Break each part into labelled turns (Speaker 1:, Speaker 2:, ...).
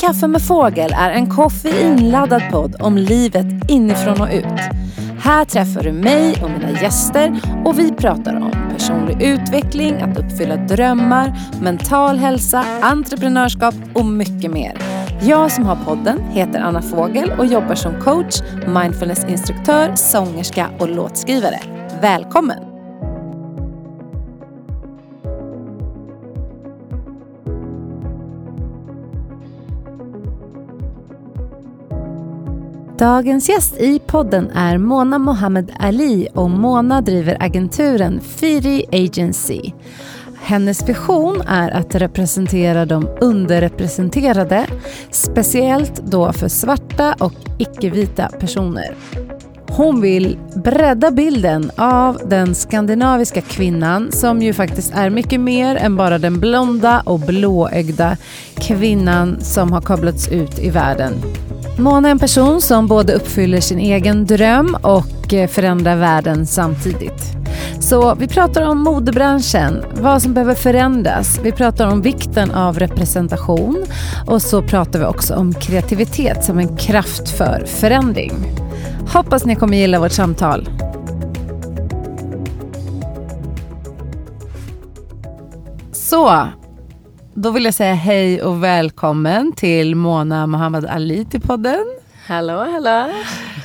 Speaker 1: kaffe med fågel är en koffeinladdad podd om livet inifrån och ut. Här träffar du mig och mina gäster och vi pratar om personlig utveckling, att uppfylla drömmar, mental hälsa, entreprenörskap och mycket mer. Jag som har podden heter Anna Fågel och jobbar som coach, mindfulnessinstruktör, sångerska och låtskrivare. Välkommen! Dagens gäst i podden är Mona Mohammed Ali och Mona driver agenturen Firi Agency. Hennes vision är att representera de underrepresenterade, speciellt då för svarta och icke-vita personer. Hon vill bredda bilden av den skandinaviska kvinnan som ju faktiskt är mycket mer än bara den blonda och blåögda kvinnan som har kablats ut i världen Mona är en person som både uppfyller sin egen dröm och eh, förändrar världen samtidigt. Så vi pratar om modebranschen, vad som behöver förändras. Vi pratar om vikten av representation och så pratar vi också om kreativitet som en kraft för förändring. Hoppas ni kommer gilla vårt samtal. Så, då vill jag säga hej och välkommen till Mona Mohammad Ali till podden.
Speaker 2: Hallå, hallå.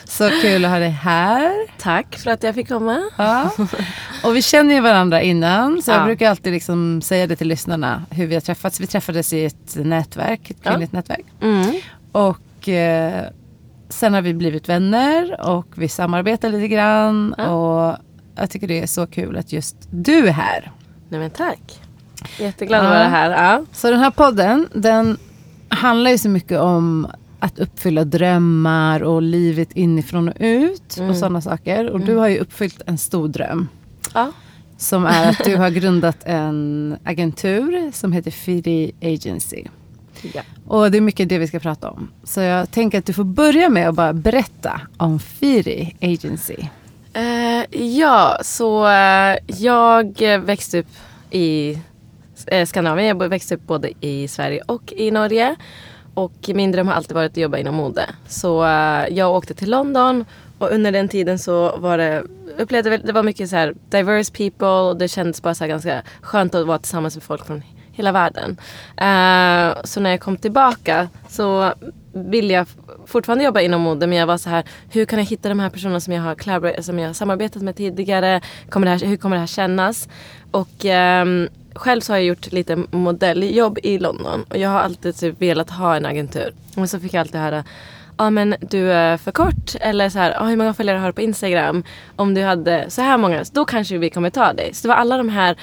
Speaker 1: Så kul att ha dig här.
Speaker 2: Tack för att jag fick komma.
Speaker 1: Ja. Och vi känner ju varandra innan, så ja. jag brukar alltid liksom säga det till lyssnarna hur vi har träffats. Vi träffades i ett nätverk, ett kvinnligt ja. nätverk. Mm. Och eh, sen har vi blivit vänner och vi samarbetar lite grann. Ja. Och jag tycker det är så kul att just du är här.
Speaker 2: Nej men tack. Jätteglad att vara här. Ja.
Speaker 1: Så den här podden, den handlar ju så mycket om att uppfylla drömmar och livet inifrån och ut mm. och sådana saker. Och mm. du har ju uppfyllt en stor dröm. Ja. Som är att du har grundat en agentur som heter Fidi Agency. Ja. Och det är mycket det vi ska prata om. Så jag tänker att du får börja med att bara berätta om Firi Agency.
Speaker 2: Uh, ja, så uh, jag växte upp i uh, Skandinavien. Jag växte upp både i Sverige och i Norge. Och min dröm har alltid varit att jobba inom mode. Så jag åkte till London och under den tiden så var det, upplevde det var mycket så här diverse people och det kändes bara så ganska skönt att vara tillsammans med folk från hela världen. Uh, så när jag kom tillbaka så ville jag fortfarande jobba inom mode men jag var så här hur kan jag hitta de här personerna som jag har, som jag har samarbetat med tidigare? Kommer det här, hur kommer det här kännas? Och um, själv så har jag gjort lite modelljobb i London och jag har alltid typ velat ha en agentur. Och så fick jag alltid höra ja men du är för kort eller så här, ah, hur många följare har du på Instagram? Om du hade så här många, då kanske vi kommer ta dig. Så det var alla de här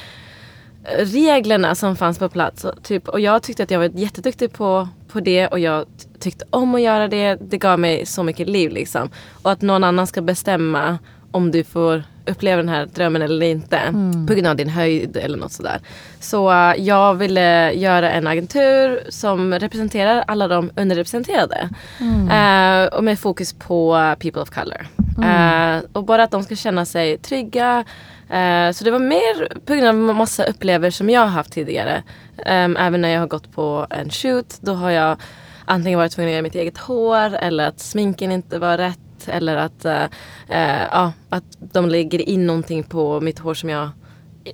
Speaker 2: reglerna som fanns på plats. Typ, och jag tyckte att jag var jätteduktig på, på det och jag tyckte om att göra det. Det gav mig så mycket liv liksom. Och att någon annan ska bestämma om du får uppleva den här drömmen eller inte. Mm. På grund av din höjd eller något sådär. Så uh, jag ville göra en agentur som representerar alla de underrepresenterade. Mm. Uh, och med fokus på people of color. Mm. Uh, och bara att de ska känna sig trygga. Eh, så det var mer på grund av massa upplevelser som jag har haft tidigare. Um, även när jag har gått på en shoot. Då har jag antingen varit tvungen att göra mitt eget hår eller att sminken inte var rätt eller att, äh, ja, att de lägger in någonting på mitt hår som jag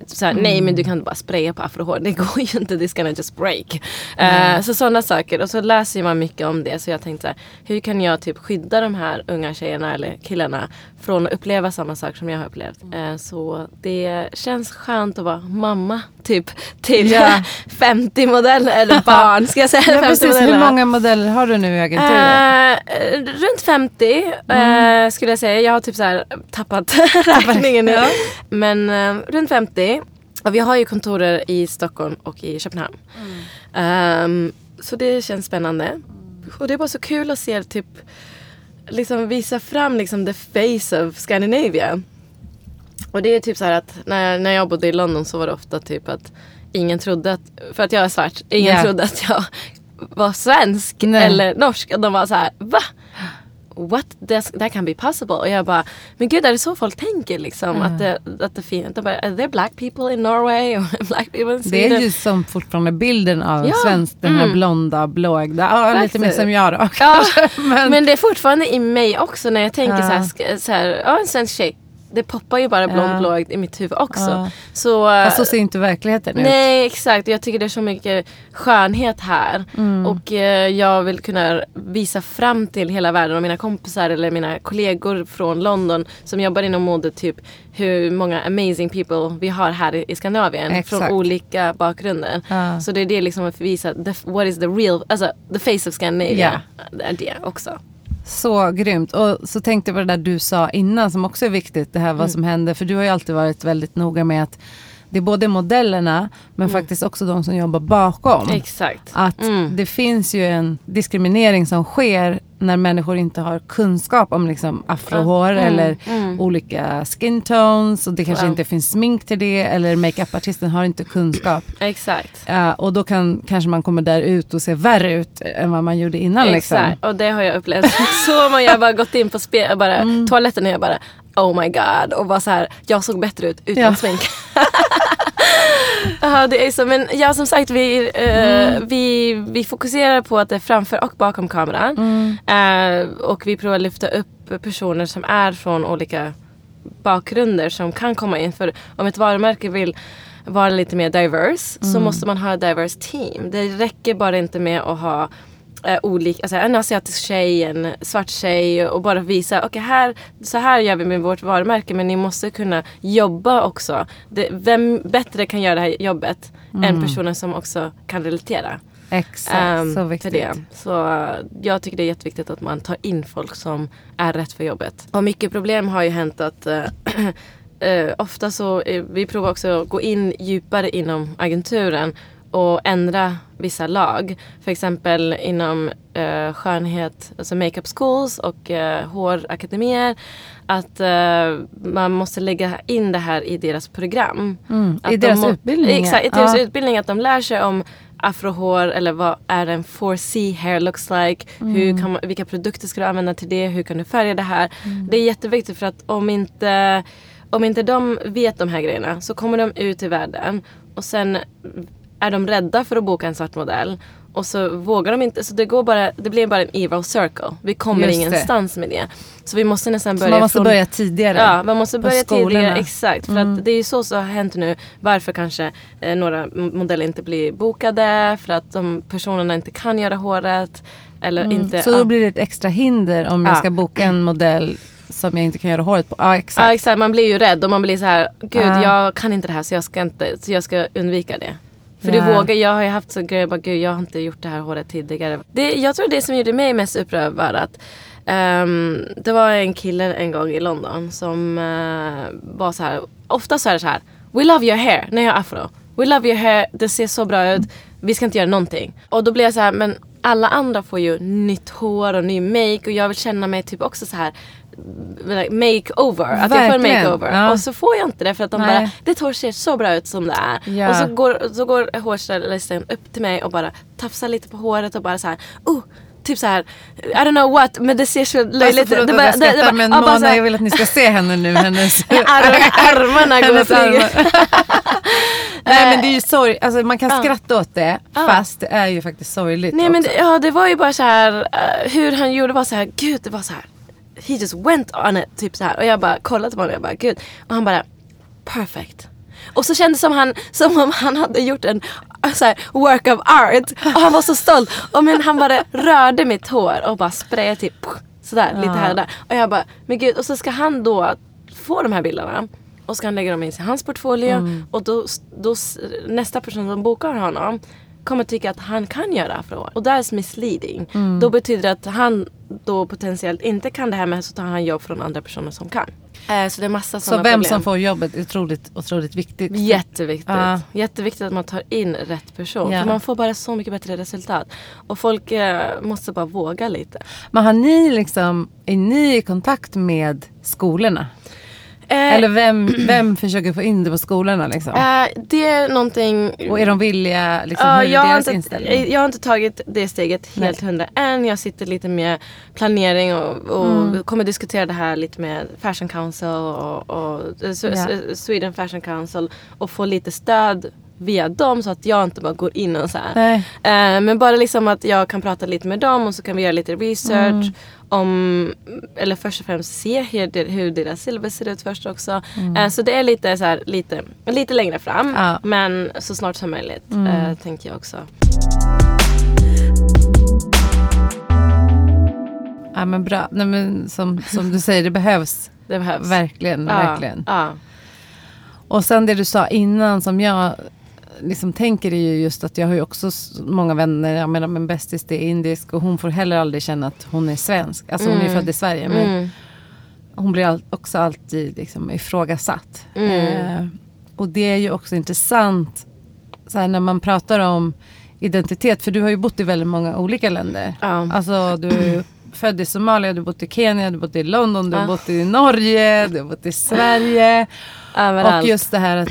Speaker 2: så här, mm. Nej men du kan bara spraya på afrohår. Det går ju inte. This gonna just break. Mm. Uh, så sådana saker. Och så läser man mycket om det. Så jag tänkte så här, hur kan jag typ skydda de här unga tjejerna eller killarna från att uppleva samma sak som jag har upplevt. Uh, så det känns skönt att vara mamma typ till yeah. 50 modeller eller barn ska jag säga.
Speaker 1: Ja, precis. Hur många modeller har du nu i agenturen?
Speaker 2: Uh, runt 50 mm. skulle jag säga. Jag har typ så här tappat räkningen nu. Ja. Men runt 50 det. Och vi har ju kontorer i Stockholm och i Köpenhamn. Mm. Um, så det känns spännande. Och det är bara så kul att se typ liksom visa fram liksom the face of Scandinavia. Och det är typ så här att när, när jag bodde i London så var det ofta typ att ingen trodde att, för att jag är svart, ingen yeah. trodde att jag var svensk Nej. eller norsk. Och de var så här, va? What this, that can be possible. Och jag bara, men gud är det så folk tänker liksom? Att det, att det finns, de bara, are there black people in Norway? Black people in Sweden?
Speaker 1: Det är ju som fortfarande bilden av
Speaker 2: Ja,
Speaker 1: svensk, den här
Speaker 2: mm.
Speaker 1: blonda, blåögda. Ja, lite mer som jag då.
Speaker 2: Ja,
Speaker 1: men,
Speaker 2: men, det är fortfarande i mig också när jag tänker
Speaker 1: Ja.
Speaker 2: så här, så här, en svensk tjej. Det poppar ju bara blond
Speaker 1: Ja.
Speaker 2: blåögd i mitt huvud också.
Speaker 1: Ja.
Speaker 2: Så,
Speaker 1: Fast så ser inte verkligheten ut.
Speaker 2: Nej exakt, jag tycker det är så mycket skönhet här.
Speaker 1: Mm.
Speaker 2: Och eh, jag vill kunna visa fram till hela världen och mina kompisar eller mina kollegor från London som jobbar inom mode typ hur många amazing people vi har här i, i Skandinavien
Speaker 1: Exakt.
Speaker 2: från olika bakgrunder.
Speaker 1: Ja.
Speaker 2: Så det är det liksom att visa the, what is the real, alltså the face of Scandinavia. Det är det också.
Speaker 1: Så grymt. Och så tänkte jag på det där du sa innan som också är viktigt. Det här
Speaker 2: Mm.
Speaker 1: vad som händer. För du har ju alltid varit väldigt noga med att det är både modellerna men faktiskt också de som jobbar bakom.
Speaker 2: Mm. Exakt.
Speaker 1: Att
Speaker 2: Mm.
Speaker 1: det finns ju en diskriminering som sker när människor inte har kunskap om liksom afrohår
Speaker 2: Mm,
Speaker 1: eller
Speaker 2: mm.
Speaker 1: olika skin tones och det kanske inte finns smink till det eller makeupartisten har inte kunskap.
Speaker 2: Exakt.
Speaker 1: Ja, och då kan kanske man kommer där ut och se värre ut än vad man gjorde innan. Liksom.
Speaker 2: Exakt, och det har jag upplevt så många. Jag har bara gått in på spe, bara,
Speaker 1: Mm.
Speaker 2: toaletten och jag bara oh my god och bara så här, jag såg bättre ut utan
Speaker 1: Ja.
Speaker 2: smink. Ja det är så men ja som sagt vi, eh,
Speaker 1: Mm.
Speaker 2: vi, vi fokuserar på att det är framför och bakom kameran.
Speaker 1: Mm.
Speaker 2: Eh, och vi provar lyfta upp personer som är från olika bakgrunder som kan komma in. För om ett varumärke vill vara lite mer diverse så måste man ha ett diverse team. Det räcker bara inte med att ha eh, olika, alltså en asiatisk tjej, en svart tjej och bara visa okej här, så här gör vi med vårt varumärke men ni måste kunna jobba också. Det, vem bättre kan göra det här jobbet än personer som också kan relatera.
Speaker 1: Exakt,
Speaker 2: Ehm,
Speaker 1: så
Speaker 2: för
Speaker 1: viktigt.
Speaker 2: det. Så eh, jag tycker det är jätteviktigt att man tar in folk som är rätt för jobbet. Och mycket problem har ju hänt att eh, eh, ofta så, eh, vi provar också att gå in djupare inom agenturen och ändra vissa lag. För exempel inom eh, skönhet, alltså makeup schools och eh, hårakademier. Att eh, man måste lägga in det här i deras program.
Speaker 1: Mm, I
Speaker 2: de
Speaker 1: deras utbildning.
Speaker 2: Exakt, i deras
Speaker 1: ja.
Speaker 2: utbildning att de lär sig om afrohår eller vad är en 4C hair looks like.
Speaker 1: Mm.
Speaker 2: Hur kan man, vilka produkter ska du använda till det? Hur kan du färga det här?
Speaker 1: Mm.
Speaker 2: Det är jätteviktigt för att om inte, om inte de vet de här grejerna så kommer de ut i världen och sen är de rädda för att boka en svart modell. Och så vågar de inte, så det, går bara, det blir bara en evil circle. Vi kommer
Speaker 1: Just det.
Speaker 2: ingenstans med det. Så vi måste nästan
Speaker 1: Så
Speaker 2: börja
Speaker 1: man måste
Speaker 2: från
Speaker 1: börja tidigare.
Speaker 2: Ja, man måste börja
Speaker 1: skolorna.
Speaker 2: tidigare. Exakt. För
Speaker 1: Mm.
Speaker 2: att det är ju så som har hänt nu. Varför kanske eh, några modeller inte blir bokade. För att de personerna inte kan göra håret. Eller inte.
Speaker 1: Mm. Så då blir det ett extra hinder om jag
Speaker 2: Ja.
Speaker 1: ska boka en modell som jag inte kan göra håret på. Ja, exakt.
Speaker 2: Ja exakt, man blir ju rädd och man blir så här, gud
Speaker 1: Ja.
Speaker 2: jag kan inte det här så jag ska, inte, så jag ska undvika det. För
Speaker 1: Ja.
Speaker 2: du vågar, jag har ju haft så grejer, bara gud jag har inte gjort det här håret tidigare. Det, jag tror det som gjorde mig mest upprörd var att ehm, det var en kille en gång i London som eh, var så här, ofta så är det så här, we love your hair, när jag har afro. We love your hair, det ser så bra ut, vi ska inte göra någonting. Och då blir jag så här, men alla andra får ju nytt hår och ny make och jag vill känna mig typ också så här makeover. Att jag får en
Speaker 1: Verkligen,
Speaker 2: makeover.
Speaker 1: ja.
Speaker 2: Och så får jag inte det för att de
Speaker 1: Nej.
Speaker 2: bara, ditt hår ser så bra ut som det är.
Speaker 1: Ja.
Speaker 2: Och så går, så går hårstylisten upp till mig och bara tafsar lite på håret och bara så här, oh, typ så här, I don't know what, men det ser så löjligt
Speaker 1: Alltså,
Speaker 2: ut.
Speaker 1: förlåt
Speaker 2: Det
Speaker 1: att jag skrattar men Mona
Speaker 2: här-
Speaker 1: jag vill att ni ska se henne nu. Hennes,
Speaker 2: Ar- armarna går och flyger.
Speaker 1: Nej men det är ju sorg, alltså man kan
Speaker 2: Ja.
Speaker 1: skratta åt det
Speaker 2: Ja.
Speaker 1: fast det är ju faktiskt sorgligt
Speaker 2: Nej men
Speaker 1: också.
Speaker 2: det, ja, det var ju bara så här eh, hur han gjorde var så här, gud det var så här. He just went on it, typ så här. Och jag bara kollade på honom och jag bara gud. Och han bara perfect. Och så kändes det som, han, som om han hade gjort en så här, work of art. Och han var så stolt. Och men han bara rörde mitt hår och bara sprayade typ sådär lite här och där. Och jag bara men gud. Och så ska han då få de här bilderna. Och ska han lägga dem i hans portfolio.
Speaker 1: Mm.
Speaker 2: Och då, då nästa person som bokar honom kommer tycka att han kan göra afrohår. Och that's misleading.
Speaker 1: Mm.
Speaker 2: Då betyder det att han då potentiellt inte kan det här men så tar han jobb från andra personer som kan. Eh, så det är massa
Speaker 1: Så
Speaker 2: sådana
Speaker 1: vem
Speaker 2: problem.
Speaker 1: som får jobbet är otroligt, otroligt viktigt.
Speaker 2: Jätteviktigt.
Speaker 1: Ja.
Speaker 2: Jätteviktigt att man tar in rätt person.
Speaker 1: Ja.
Speaker 2: För man får bara så mycket bättre resultat. Och folk eh, måste bara våga lite.
Speaker 1: Men har ni liksom, är ni i kontakt med skolorna?
Speaker 2: Eh,
Speaker 1: Eller vem, vem försöker få in det på skolorna liksom?
Speaker 2: eh, det är någonting...
Speaker 1: Och är de villiga? Liksom,
Speaker 2: Ja,
Speaker 1: hur är
Speaker 2: jag, har
Speaker 1: deras
Speaker 2: inte,
Speaker 1: inställning?
Speaker 2: jag har inte tagit det steget helt hundra än. Jag sitter lite med planering och, och
Speaker 1: Mm.
Speaker 2: kommer diskutera det här lite med Fashion Council och, och eh, Sw-
Speaker 1: Ja.
Speaker 2: Sw- Sweden Fashion Council och få lite stöd via dem så att jag inte bara går in och så. Eh, men bara liksom att jag kan prata lite med dem och så kan vi göra lite research.
Speaker 1: Mm.
Speaker 2: Om, eller först och främst se hur, det, hur deras syllabus ser ut först också.
Speaker 1: Mm.
Speaker 2: Eh, så det är lite, så här, lite, lite längre fram.
Speaker 1: Ja.
Speaker 2: Men så snart som möjligt
Speaker 1: Mm.
Speaker 2: eh, tänker jag också.
Speaker 1: Ja men bra. Nej, men som, som du säger, det behövs
Speaker 2: Det behövs.
Speaker 1: verkligen.
Speaker 2: Ja,
Speaker 1: verkligen.
Speaker 2: Ja.
Speaker 1: Och sen det du sa innan som jag liksom tänker är ju just att jag har ju också många vänner, jag menar min bästis det är indisk och hon får heller aldrig känna att hon är svensk. Alltså hon är
Speaker 2: Mm.
Speaker 1: född i Sverige men
Speaker 2: Mm.
Speaker 1: hon blir all, också alltid liksom ifrågasatt.
Speaker 2: Mm.
Speaker 1: Eh, och det är ju också intressant så här, när man pratar om identitet, för du har ju bott i väldigt många olika länder.
Speaker 2: Ja.
Speaker 1: Alltså du är född i Somalia, du har bott i Kenya, du har bott i London, du har
Speaker 2: Ja.
Speaker 1: bott i Norge, du har bott i Sverige.
Speaker 2: Överallt.
Speaker 1: Och just det här att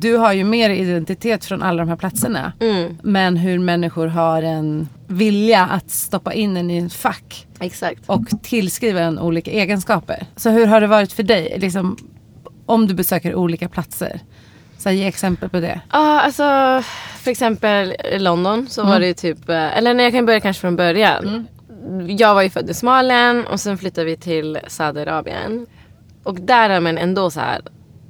Speaker 1: du har ju mer identitet från alla de här platserna.
Speaker 2: Mm.
Speaker 1: Men hur människor har en vilja att stoppa in en i en fack
Speaker 2: Exakt.
Speaker 1: och tillskriva en olika egenskaper. Så hur har det varit för dig? Liksom, om du besöker olika platser. Så ge exempel på det.
Speaker 2: Ja, alltså för exempel i London så
Speaker 1: Mm.
Speaker 2: var det ju typ, eh, eller nej, jag kan börja kanske från början. Jag var ju född i Somalien och sen flyttade vi till Saudiarabien. Och där är man ändå så här.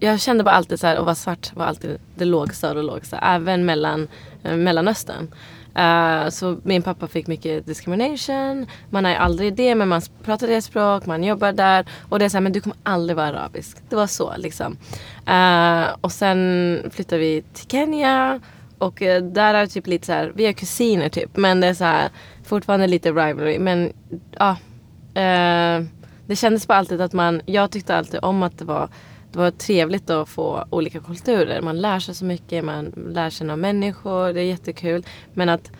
Speaker 2: Jag kände bara alltid så här, att vara svart var alltid det lågsta och lågsta. Även mellan eh, Mellanöstern. Uh, så min pappa fick mycket discrimination. Man är aldrig det men man pratar det språk, man jobbar där. Och det är såhär, men du kommer aldrig vara arabisk. Det var så liksom. Uh, och sen flyttade vi till Kenya. Och uh, där är det typ lite såhär, vi är kusiner typ. Men det är så här, fortfarande lite rivalry. Men ja. Det kändes bara alltid att man, jag tyckte alltid om att det var det var trevligt att få olika kulturer. Man lär sig så mycket, man lär känna människor, det är jättekul. Men att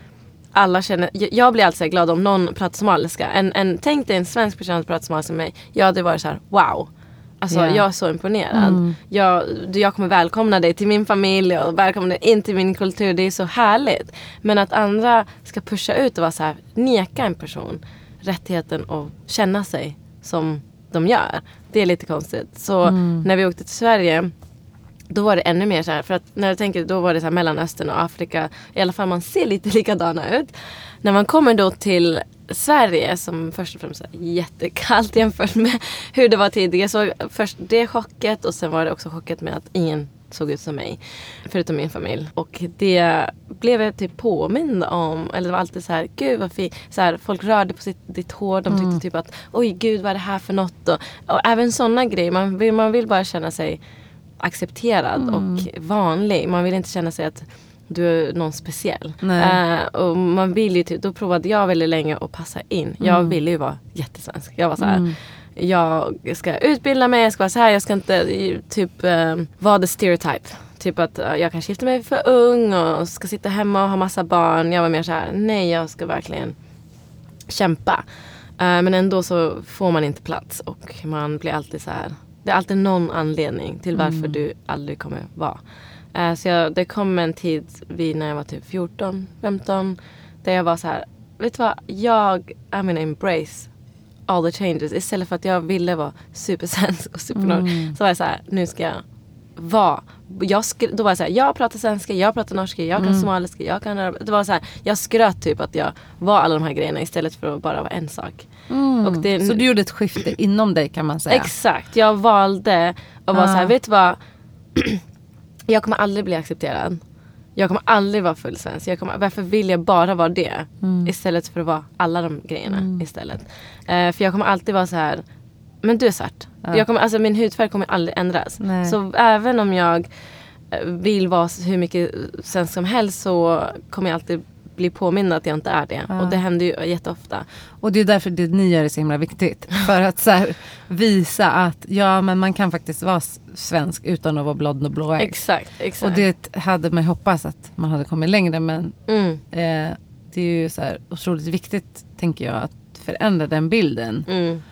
Speaker 2: alla känner, jag- jag blir alltid glad om någon pratar somaliska. En, en, tänk dig en svensk person som pratar somaliska med mig. Jag hade varit så här: wow. Alltså
Speaker 1: Ja.
Speaker 2: jag är så imponerad. Jag, du- jag kommer välkomna dig till min familj och välkomna dig in till min kultur. Det är så härligt. Men att andra ska pusha ut och vara så här, neka en person rättigheten att känna sig som de gör. Det är lite konstigt. Så när vi åkte till Sverige då var det ännu mer så här, för att när jag tänker då var det så här Mellanöstern och Afrika, i alla fall man ser lite likadana ut. När man kommer då till Sverige som först och främst är jättekallt jämfört med hur det var tidigare. Så först det chocket och sen var det också chocket med att ingen såg ut som mig. Förutom min familj. Och det blev jag typ påmind om. Eller det var alltid så här, gud vad fint. Så här, folk rörde på sitt, ditt hår. De tyckte typ att, oj gud vad är det här för något? Och, och även sådana grejer. Man vill, man vill bara känna sig accepterad och vanlig. Man vill inte känna sig att du är någon speciell. Eh, och man vill ju typ, då provade jag väldigt länge att passa in. Jag ville ju vara jättesvensk. Jag var så här. Jag ska utbilda mig, jag ska vara så här, jag ska inte typ eh, vara the stereotype. Typ att eh, jag kanske gifter mig för ung och ska sitta hemma och ha massa barn. Jag var mer så här, nej jag ska verkligen kämpa. Eh, men ändå så får man inte plats och man blir alltid så här. Det är alltid någon anledning till varför du aldrig kommer vara. Eh, så jag, det kom en tid vid när jag var typ 14, 15. Där jag var så här. Vet du vad? Jag är min embrace all the changes. Istället för att jag ville vara supersvensk och supernörd. Så var jag så här. Nu ska jag vara. Jag skr- då var jag så här, jag pratar svenska, jag pratar norska, jag kan somaliska, jag kan Det var så här, jag skröt typ att jag var alla de här grejerna istället för att bara vara en sak. Och det,
Speaker 1: Så du gjorde ett skifte inom dig kan man säga.
Speaker 2: Exakt, jag valde att vara
Speaker 1: Ah.
Speaker 2: så här, vet du vad? jag kommer aldrig bli accepterad. Jag kommer aldrig vara full svensk. Jag kommer, varför vill jag bara vara det?
Speaker 1: Mm.
Speaker 2: Istället för att vara alla de grejerna istället. Eh, för jag kommer alltid vara så här. Men du är svart. Jag kommer, alltså, min hudfärg kommer aldrig ändras.
Speaker 1: Nej.
Speaker 2: Så även om jag eh, vill vara hur mycket svensk som helst så kommer jag alltid bli påmind att jag inte är det. Och det händer ju jätteofta.
Speaker 1: Och det är därför det ni gör är så himla viktigt. För att så här, visa att ja men man kan faktiskt vara svensk utan att vara blond och blåögd.
Speaker 2: Exakt, exakt.
Speaker 1: Och det hade man hoppats att man hade kommit längre men
Speaker 2: mm,
Speaker 1: eh, det är ju så här otroligt viktigt tänker jag att förändra den bilden.
Speaker 2: mm.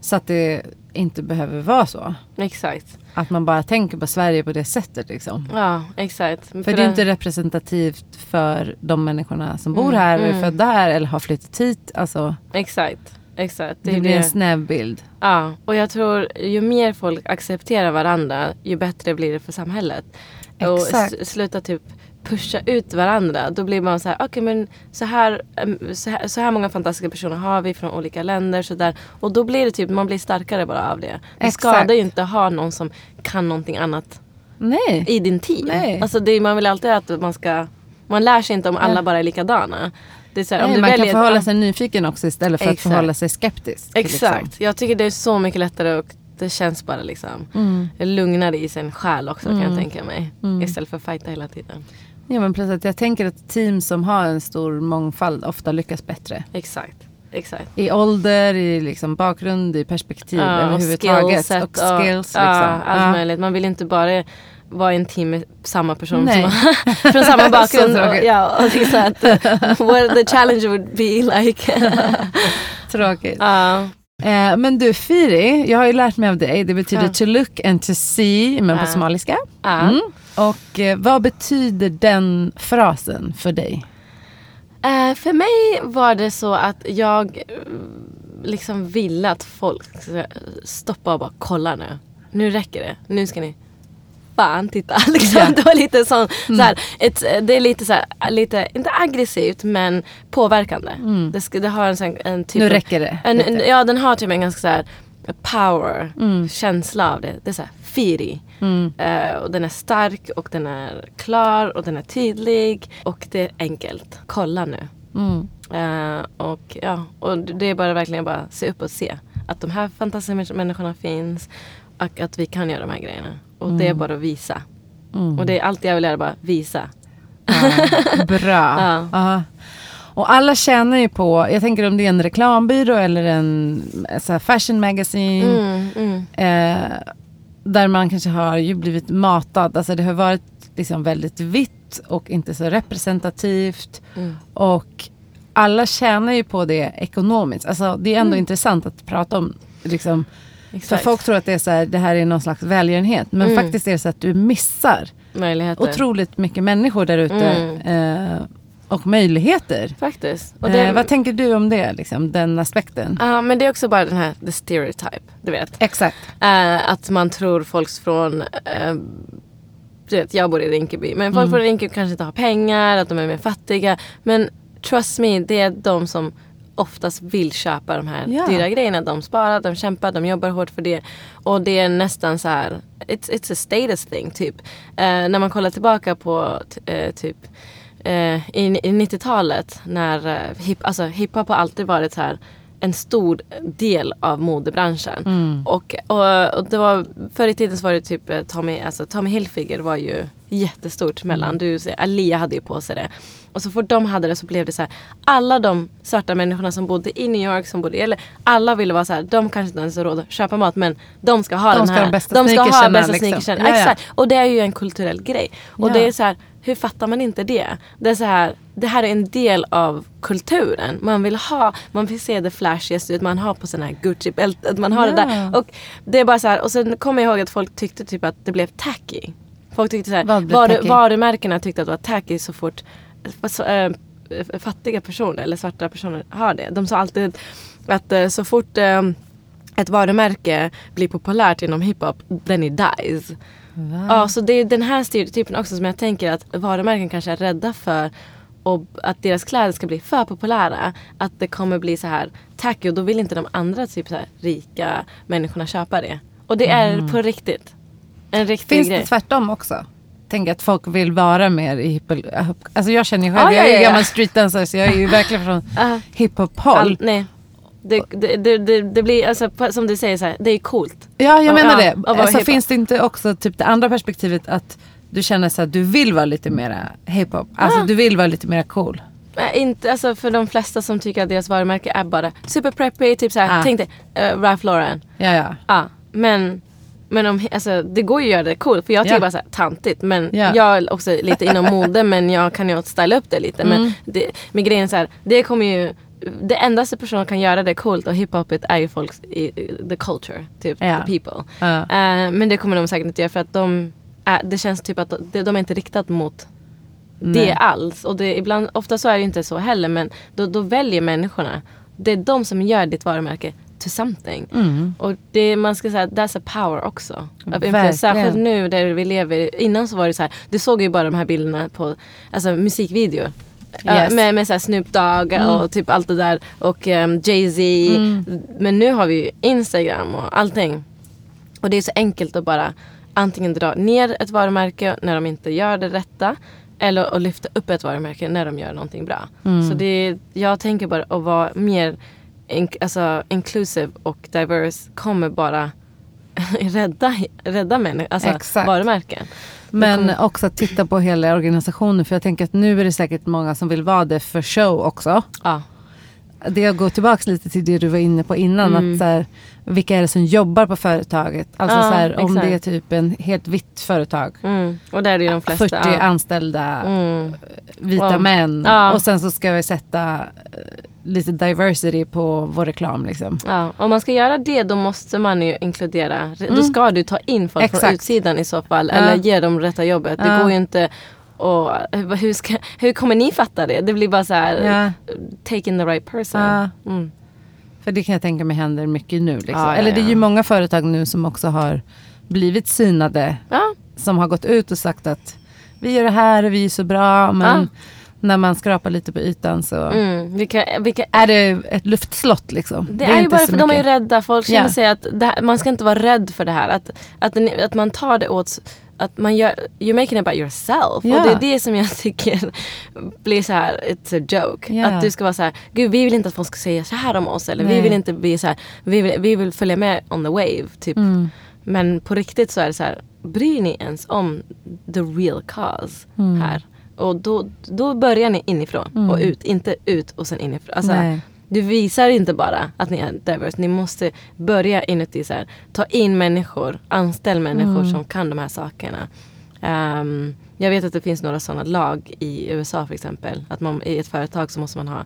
Speaker 1: Så att det inte behöver vara så.
Speaker 2: Exakt.
Speaker 1: Att man bara tänker på Sverige på det sättet liksom.
Speaker 2: Ja, exakt.
Speaker 1: För det är inte representativt för de människorna som bor
Speaker 2: Mm,
Speaker 1: här, eller
Speaker 2: mm.
Speaker 1: födda här eller har flyttat hit. Alltså,
Speaker 2: Exakt. Exakt.
Speaker 1: det,
Speaker 2: är
Speaker 1: blir en snäv bild.
Speaker 2: Ja, och jag tror ju mer folk accepterar varandra ju bättre blir det för samhället. Och
Speaker 1: Exakt.
Speaker 2: s- sluta typ pusha ut varandra. Då blir man så här, okej men så här, så här, så här många fantastiska personer har vi från olika länder. Så där. Och då blir det typ, man blir starkare bara av det. Det
Speaker 1: Exakt.
Speaker 2: skadar ju inte att ha någon som kan någonting annat
Speaker 1: Nej.
Speaker 2: i din team.
Speaker 1: Nej.
Speaker 2: Alltså det, man vill alltid att man ska, man lär sig inte om alla bara är likadana. Det här,
Speaker 1: Nej man
Speaker 2: väljer
Speaker 1: kan förhålla sig nyfiken också istället för
Speaker 2: Exakt.
Speaker 1: att förhålla sig skeptisk.
Speaker 2: Exakt.
Speaker 1: Liksom.
Speaker 2: Jag tycker det är så mycket lättare och det känns bara liksom
Speaker 1: Mm.
Speaker 2: lugnare i sin själ också kan
Speaker 1: Mm.
Speaker 2: jag tänka mig.
Speaker 1: Mm.
Speaker 2: Istället för att fighta hela tiden.
Speaker 1: Ja, men att jag tänker att team som har en stor mångfald ofta lyckas bättre.
Speaker 2: Exakt. Exakt.
Speaker 1: I ålder, i liksom bakgrund, i perspektiv
Speaker 2: Ja, och
Speaker 1: överhuvudtaget.
Speaker 2: skillset
Speaker 1: och skills. Liksom.
Speaker 2: Ja, allt
Speaker 1: Ja.
Speaker 2: möjligt. Man vill inte bara vara i en team med samma person
Speaker 1: Nej.
Speaker 2: som har, från samma bakgrund. Och, ja, och så att, what the challenge would be like.
Speaker 1: Tråkigt.
Speaker 2: Ja.
Speaker 1: Eh, men du Firi, jag har ju lärt mig av dig. Det betyder
Speaker 2: Ja.
Speaker 1: to look and to see, men på
Speaker 2: Ja.
Speaker 1: somaliska.
Speaker 2: Ja.
Speaker 1: Mm. Och eh, vad betyder den frasen för dig?
Speaker 2: Eh, för mig var det så att jag eh, liksom ville att folk stoppa och bara kolla nu. Nu räcker det. Nu ska ni fan titta. Liksom. Det var lite sån, så här, ett, det är lite så här, lite, inte aggressivt men påverkande. Det, ska, det har en, sån, en typ
Speaker 1: nu räcker det.
Speaker 2: en, en, ja den har typ en ganska så här power
Speaker 1: Mm.
Speaker 2: känsla av det. Det är så här firi.
Speaker 1: Mm.
Speaker 2: Eh, och den är stark och den är klar och den är tydlig och det är enkelt. Kolla nu.
Speaker 1: Mm.
Speaker 2: Eh, och ja, och det är bara verkligen bara se upp och se att de här fantastiska människ- människorna finns och att vi kan göra de här grejerna. Och det är bara att visa.
Speaker 1: Mm.
Speaker 2: Och det är allt jag vill göra, bara visa.
Speaker 1: Ja, bra.
Speaker 2: Ja.
Speaker 1: Och alla tjänar ju på, jag tänker om det är en reklambyrå eller en så fashion magazine.
Speaker 2: Mm, mm.
Speaker 1: Eh, där man kanske har ju blivit matad. Alltså det har varit liksom väldigt vitt och inte så representativt.
Speaker 2: Mm.
Speaker 1: Och alla tjänar ju på det ekonomiskt. Alltså det är ändå
Speaker 2: Mm.
Speaker 1: intressant att prata om. Liksom, för
Speaker 2: Exakt.
Speaker 1: folk tror att det, är så här, det här är någon slags välgörenhet. Men
Speaker 2: Mm.
Speaker 1: faktiskt är det så att du missar
Speaker 2: Möjligheter.
Speaker 1: otroligt mycket människor där ute.
Speaker 2: Mm.
Speaker 1: Eh, och möjligheter.
Speaker 2: Faktiskt. Och det,
Speaker 1: eh, vad tänker du om det? Liksom, den aspekten?
Speaker 2: Ja, men det är också bara den här the stereotype, du vet.
Speaker 1: Exakt.
Speaker 2: Eh, att man tror folks från eh, du vet, jag bor i Rinkeby. Men folk
Speaker 1: Mm.
Speaker 2: från Rinkeby kanske inte har pengar, att de är mer fattiga. Men trust me, det är de som oftast vill köpa de här
Speaker 1: Ja.
Speaker 2: dyra grejerna. De sparar, de kämpar, de jobbar hårt för det. Och det är nästan så här, it's, it's a status thing typ. Eh, när man kollar tillbaka på eh, typ eh, i, i 90-talet när eh, hip, alltså, hiphop har alltid varit så här en stor del av modebranschen.
Speaker 1: Mm.
Speaker 2: Och, och, och det var, förr i tiden så var det typ Tommy, alltså Tommy Hilfiger var ju jättestort mellan,
Speaker 1: Mm.
Speaker 2: du ser, Alia hade ju på sig det. Och så fort de hade det så blev det så här, alla de svarta människorna som bodde i New York, som bodde, eller alla ville vara så här, de kanske inte ens har råd att köpa mat men de ska ha
Speaker 1: De
Speaker 2: den
Speaker 1: ska
Speaker 2: här.
Speaker 1: de bästa
Speaker 2: de ska ha bästa
Speaker 1: liksom.
Speaker 2: sneakersarna.
Speaker 1: Ja, ja.
Speaker 2: Exakt. Och det är ju en kulturell grej. Och
Speaker 1: Ja.
Speaker 2: det är så här, hur fattar man inte det? Det är så här, det här är en del av kulturen. Man vill ha, man vill se det flashigaste ut. Man har på sån här Gucci-bältet, man har det
Speaker 1: Ja.
Speaker 2: där. Och det är bara så här, och sen kommer jag ihåg att folk tyckte typ att det blev tacky. Folk tyckte så här,
Speaker 1: tacky?
Speaker 2: varumärkena tyckte att det var tacky så fort fattiga personer eller svarta personer har det. De sa alltid att äh, så fort ett varumärke blir populärt inom hiphop, then it dies.
Speaker 1: Va?
Speaker 2: Ja, så det är den här stereotypen också som jag tänker att varumärken kanske är rädda för och att deras kläder ska bli för populära. Att det kommer bli så här tacky och då vill inte de andra typ så här, rika människorna köpa det. Och det är på riktigt. En riktig
Speaker 1: Finns
Speaker 2: grej.
Speaker 1: det tvärtom också? Tänk att folk vill vara mer i hiphop. Alltså jag känner ju själv,
Speaker 2: Ja,
Speaker 1: jag är
Speaker 2: ja,
Speaker 1: ju
Speaker 2: ja,
Speaker 1: gammal streetdancer så jag är ju verkligen från
Speaker 2: Ah,
Speaker 1: hiphop-håll.
Speaker 2: nej. Det, det, det, det, blir, alltså, som du säger, så här, det är coolt.
Speaker 1: Ja, jag
Speaker 2: Ja,
Speaker 1: menar det.
Speaker 2: och vara
Speaker 1: Alltså, finns det inte också typ det andra perspektivet att du känner så att du vill vara lite mera hiphop? Alltså
Speaker 2: Ah.
Speaker 1: du vill vara lite mera cool.
Speaker 2: Nej, inte, alltså, för de flesta som tycker att deras varumärke är bara super preppy, typ såhär,
Speaker 1: Ah.
Speaker 2: tänk dig uh, Ralph Lauren.
Speaker 1: Ja, ja.
Speaker 2: Ja, men, men om, alltså, det går ju att göra det coolt för jag tycker
Speaker 1: Ja.
Speaker 2: bara såhär tantigt. Men
Speaker 1: Ja.
Speaker 2: jag är också lite inom mode men jag kan ju styla upp det lite.
Speaker 1: Mm.
Speaker 2: Men, det, men grejen är såhär, det kommer ju det endaste personen kan göra det coolt och hiphopet är ju folks, i, the culture, typ
Speaker 1: Ja.
Speaker 2: the people.
Speaker 1: Ja.
Speaker 2: Eh, men det kommer de säkert inte göra för att de, är, det känns typ att de, de är inte riktat mot
Speaker 1: Nej.
Speaker 2: det alls. Och det, ibland, ofta så är det inte så heller men då, då väljer människorna. Det är de som gör ditt varumärke to something.
Speaker 1: Mm.
Speaker 2: Och det, man ska säga that's a power också.
Speaker 1: Verkligen.
Speaker 2: Särskilt nu där vi lever. Innan så var det så här, du såg ju bara de här bilderna på alltså, musikvideor.
Speaker 1: Yes.
Speaker 2: med med så Snoop Dogg och typ allt det där. Och um, Jay-Z. Men nu har vi ju Instagram och allting. Och det är så enkelt att bara antingen dra ner ett varumärke när de inte gör det rätta. Eller att lyfta upp ett varumärke när de gör någonting bra. Så det jag tänker bara att vara mer in, alltså, inclusive och diverse kommer bara rädda, rädda människor, alltså
Speaker 1: Exakt.
Speaker 2: varumärken.
Speaker 1: Men också att titta på hela organisationen. För jag tänker att nu är det säkert många som vill vara det för show också.
Speaker 2: Ja.
Speaker 1: Det går tillbaka lite till det du var inne på innan.
Speaker 2: Mm.
Speaker 1: Att så här, vilka är det som jobbar på företaget? Alltså
Speaker 2: Ja,
Speaker 1: så här, om det är typ en helt vitt företag.
Speaker 2: Mm. Och där är det de flesta.
Speaker 1: 40
Speaker 2: ja.
Speaker 1: anställda
Speaker 2: Mm.
Speaker 1: vita
Speaker 2: Wow.
Speaker 1: män. Och sen så ska vi sätta eh, lite diversity på vår reklam. Liksom.
Speaker 2: Ja, om man ska göra det då måste man ju inkludera, då ska du ta in folk från
Speaker 1: Mm. Exakt.
Speaker 2: utsidan i så fall.
Speaker 1: Ja.
Speaker 2: Eller ge dem rätta jobbet. Det
Speaker 1: Ja.
Speaker 2: går ju inte och hur, ska, hur kommer ni fatta det? Det blir bara så här,
Speaker 1: Ja.
Speaker 2: take in the right person. Mm.
Speaker 1: För det kan jag tänka mig händer mycket nu. Liksom. Eller det är ju många företag nu som också har blivit synade. Som har gått ut och sagt att vi gör det här och vi är så bra. Men. När man skrapar lite på ytan så
Speaker 2: Mm. Vilka, vilka,
Speaker 1: är det ett luftslott. Liksom.
Speaker 2: det, är, ju
Speaker 1: inte
Speaker 2: bara för de är ju rädda. Folk känner
Speaker 1: Ja.
Speaker 2: sig att det här, man ska inte vara rädd för det här. Att, att, att man tar det åt att man gör, you're making it about yourself.
Speaker 1: Ja.
Speaker 2: Och det är det som jag tycker blir så här, it's a joke.
Speaker 1: Ja.
Speaker 2: Att du ska vara så här, gud vi vill inte att folk ska säga så här om oss. Eller vi
Speaker 1: Nej.
Speaker 2: vill inte bli så här, vi vill, vi vill följa med on the wave. Typ.
Speaker 1: Mm.
Speaker 2: Men på riktigt så är det så här, bryr ni ens om the real cause
Speaker 1: Mm.
Speaker 2: här? Och då, då börjar ni inifrån och ut, inte ut och sen inifrån. Alltså,
Speaker 1: Nej.
Speaker 2: du visar inte bara att ni är diverse, ni måste börja inuti så här, ta in människor, anställ människor
Speaker 1: Mm.
Speaker 2: som kan de här sakerna. Ehm, jag vet att det finns några sådana lag i USA för exempel. Att man, i ett företag så måste man ha,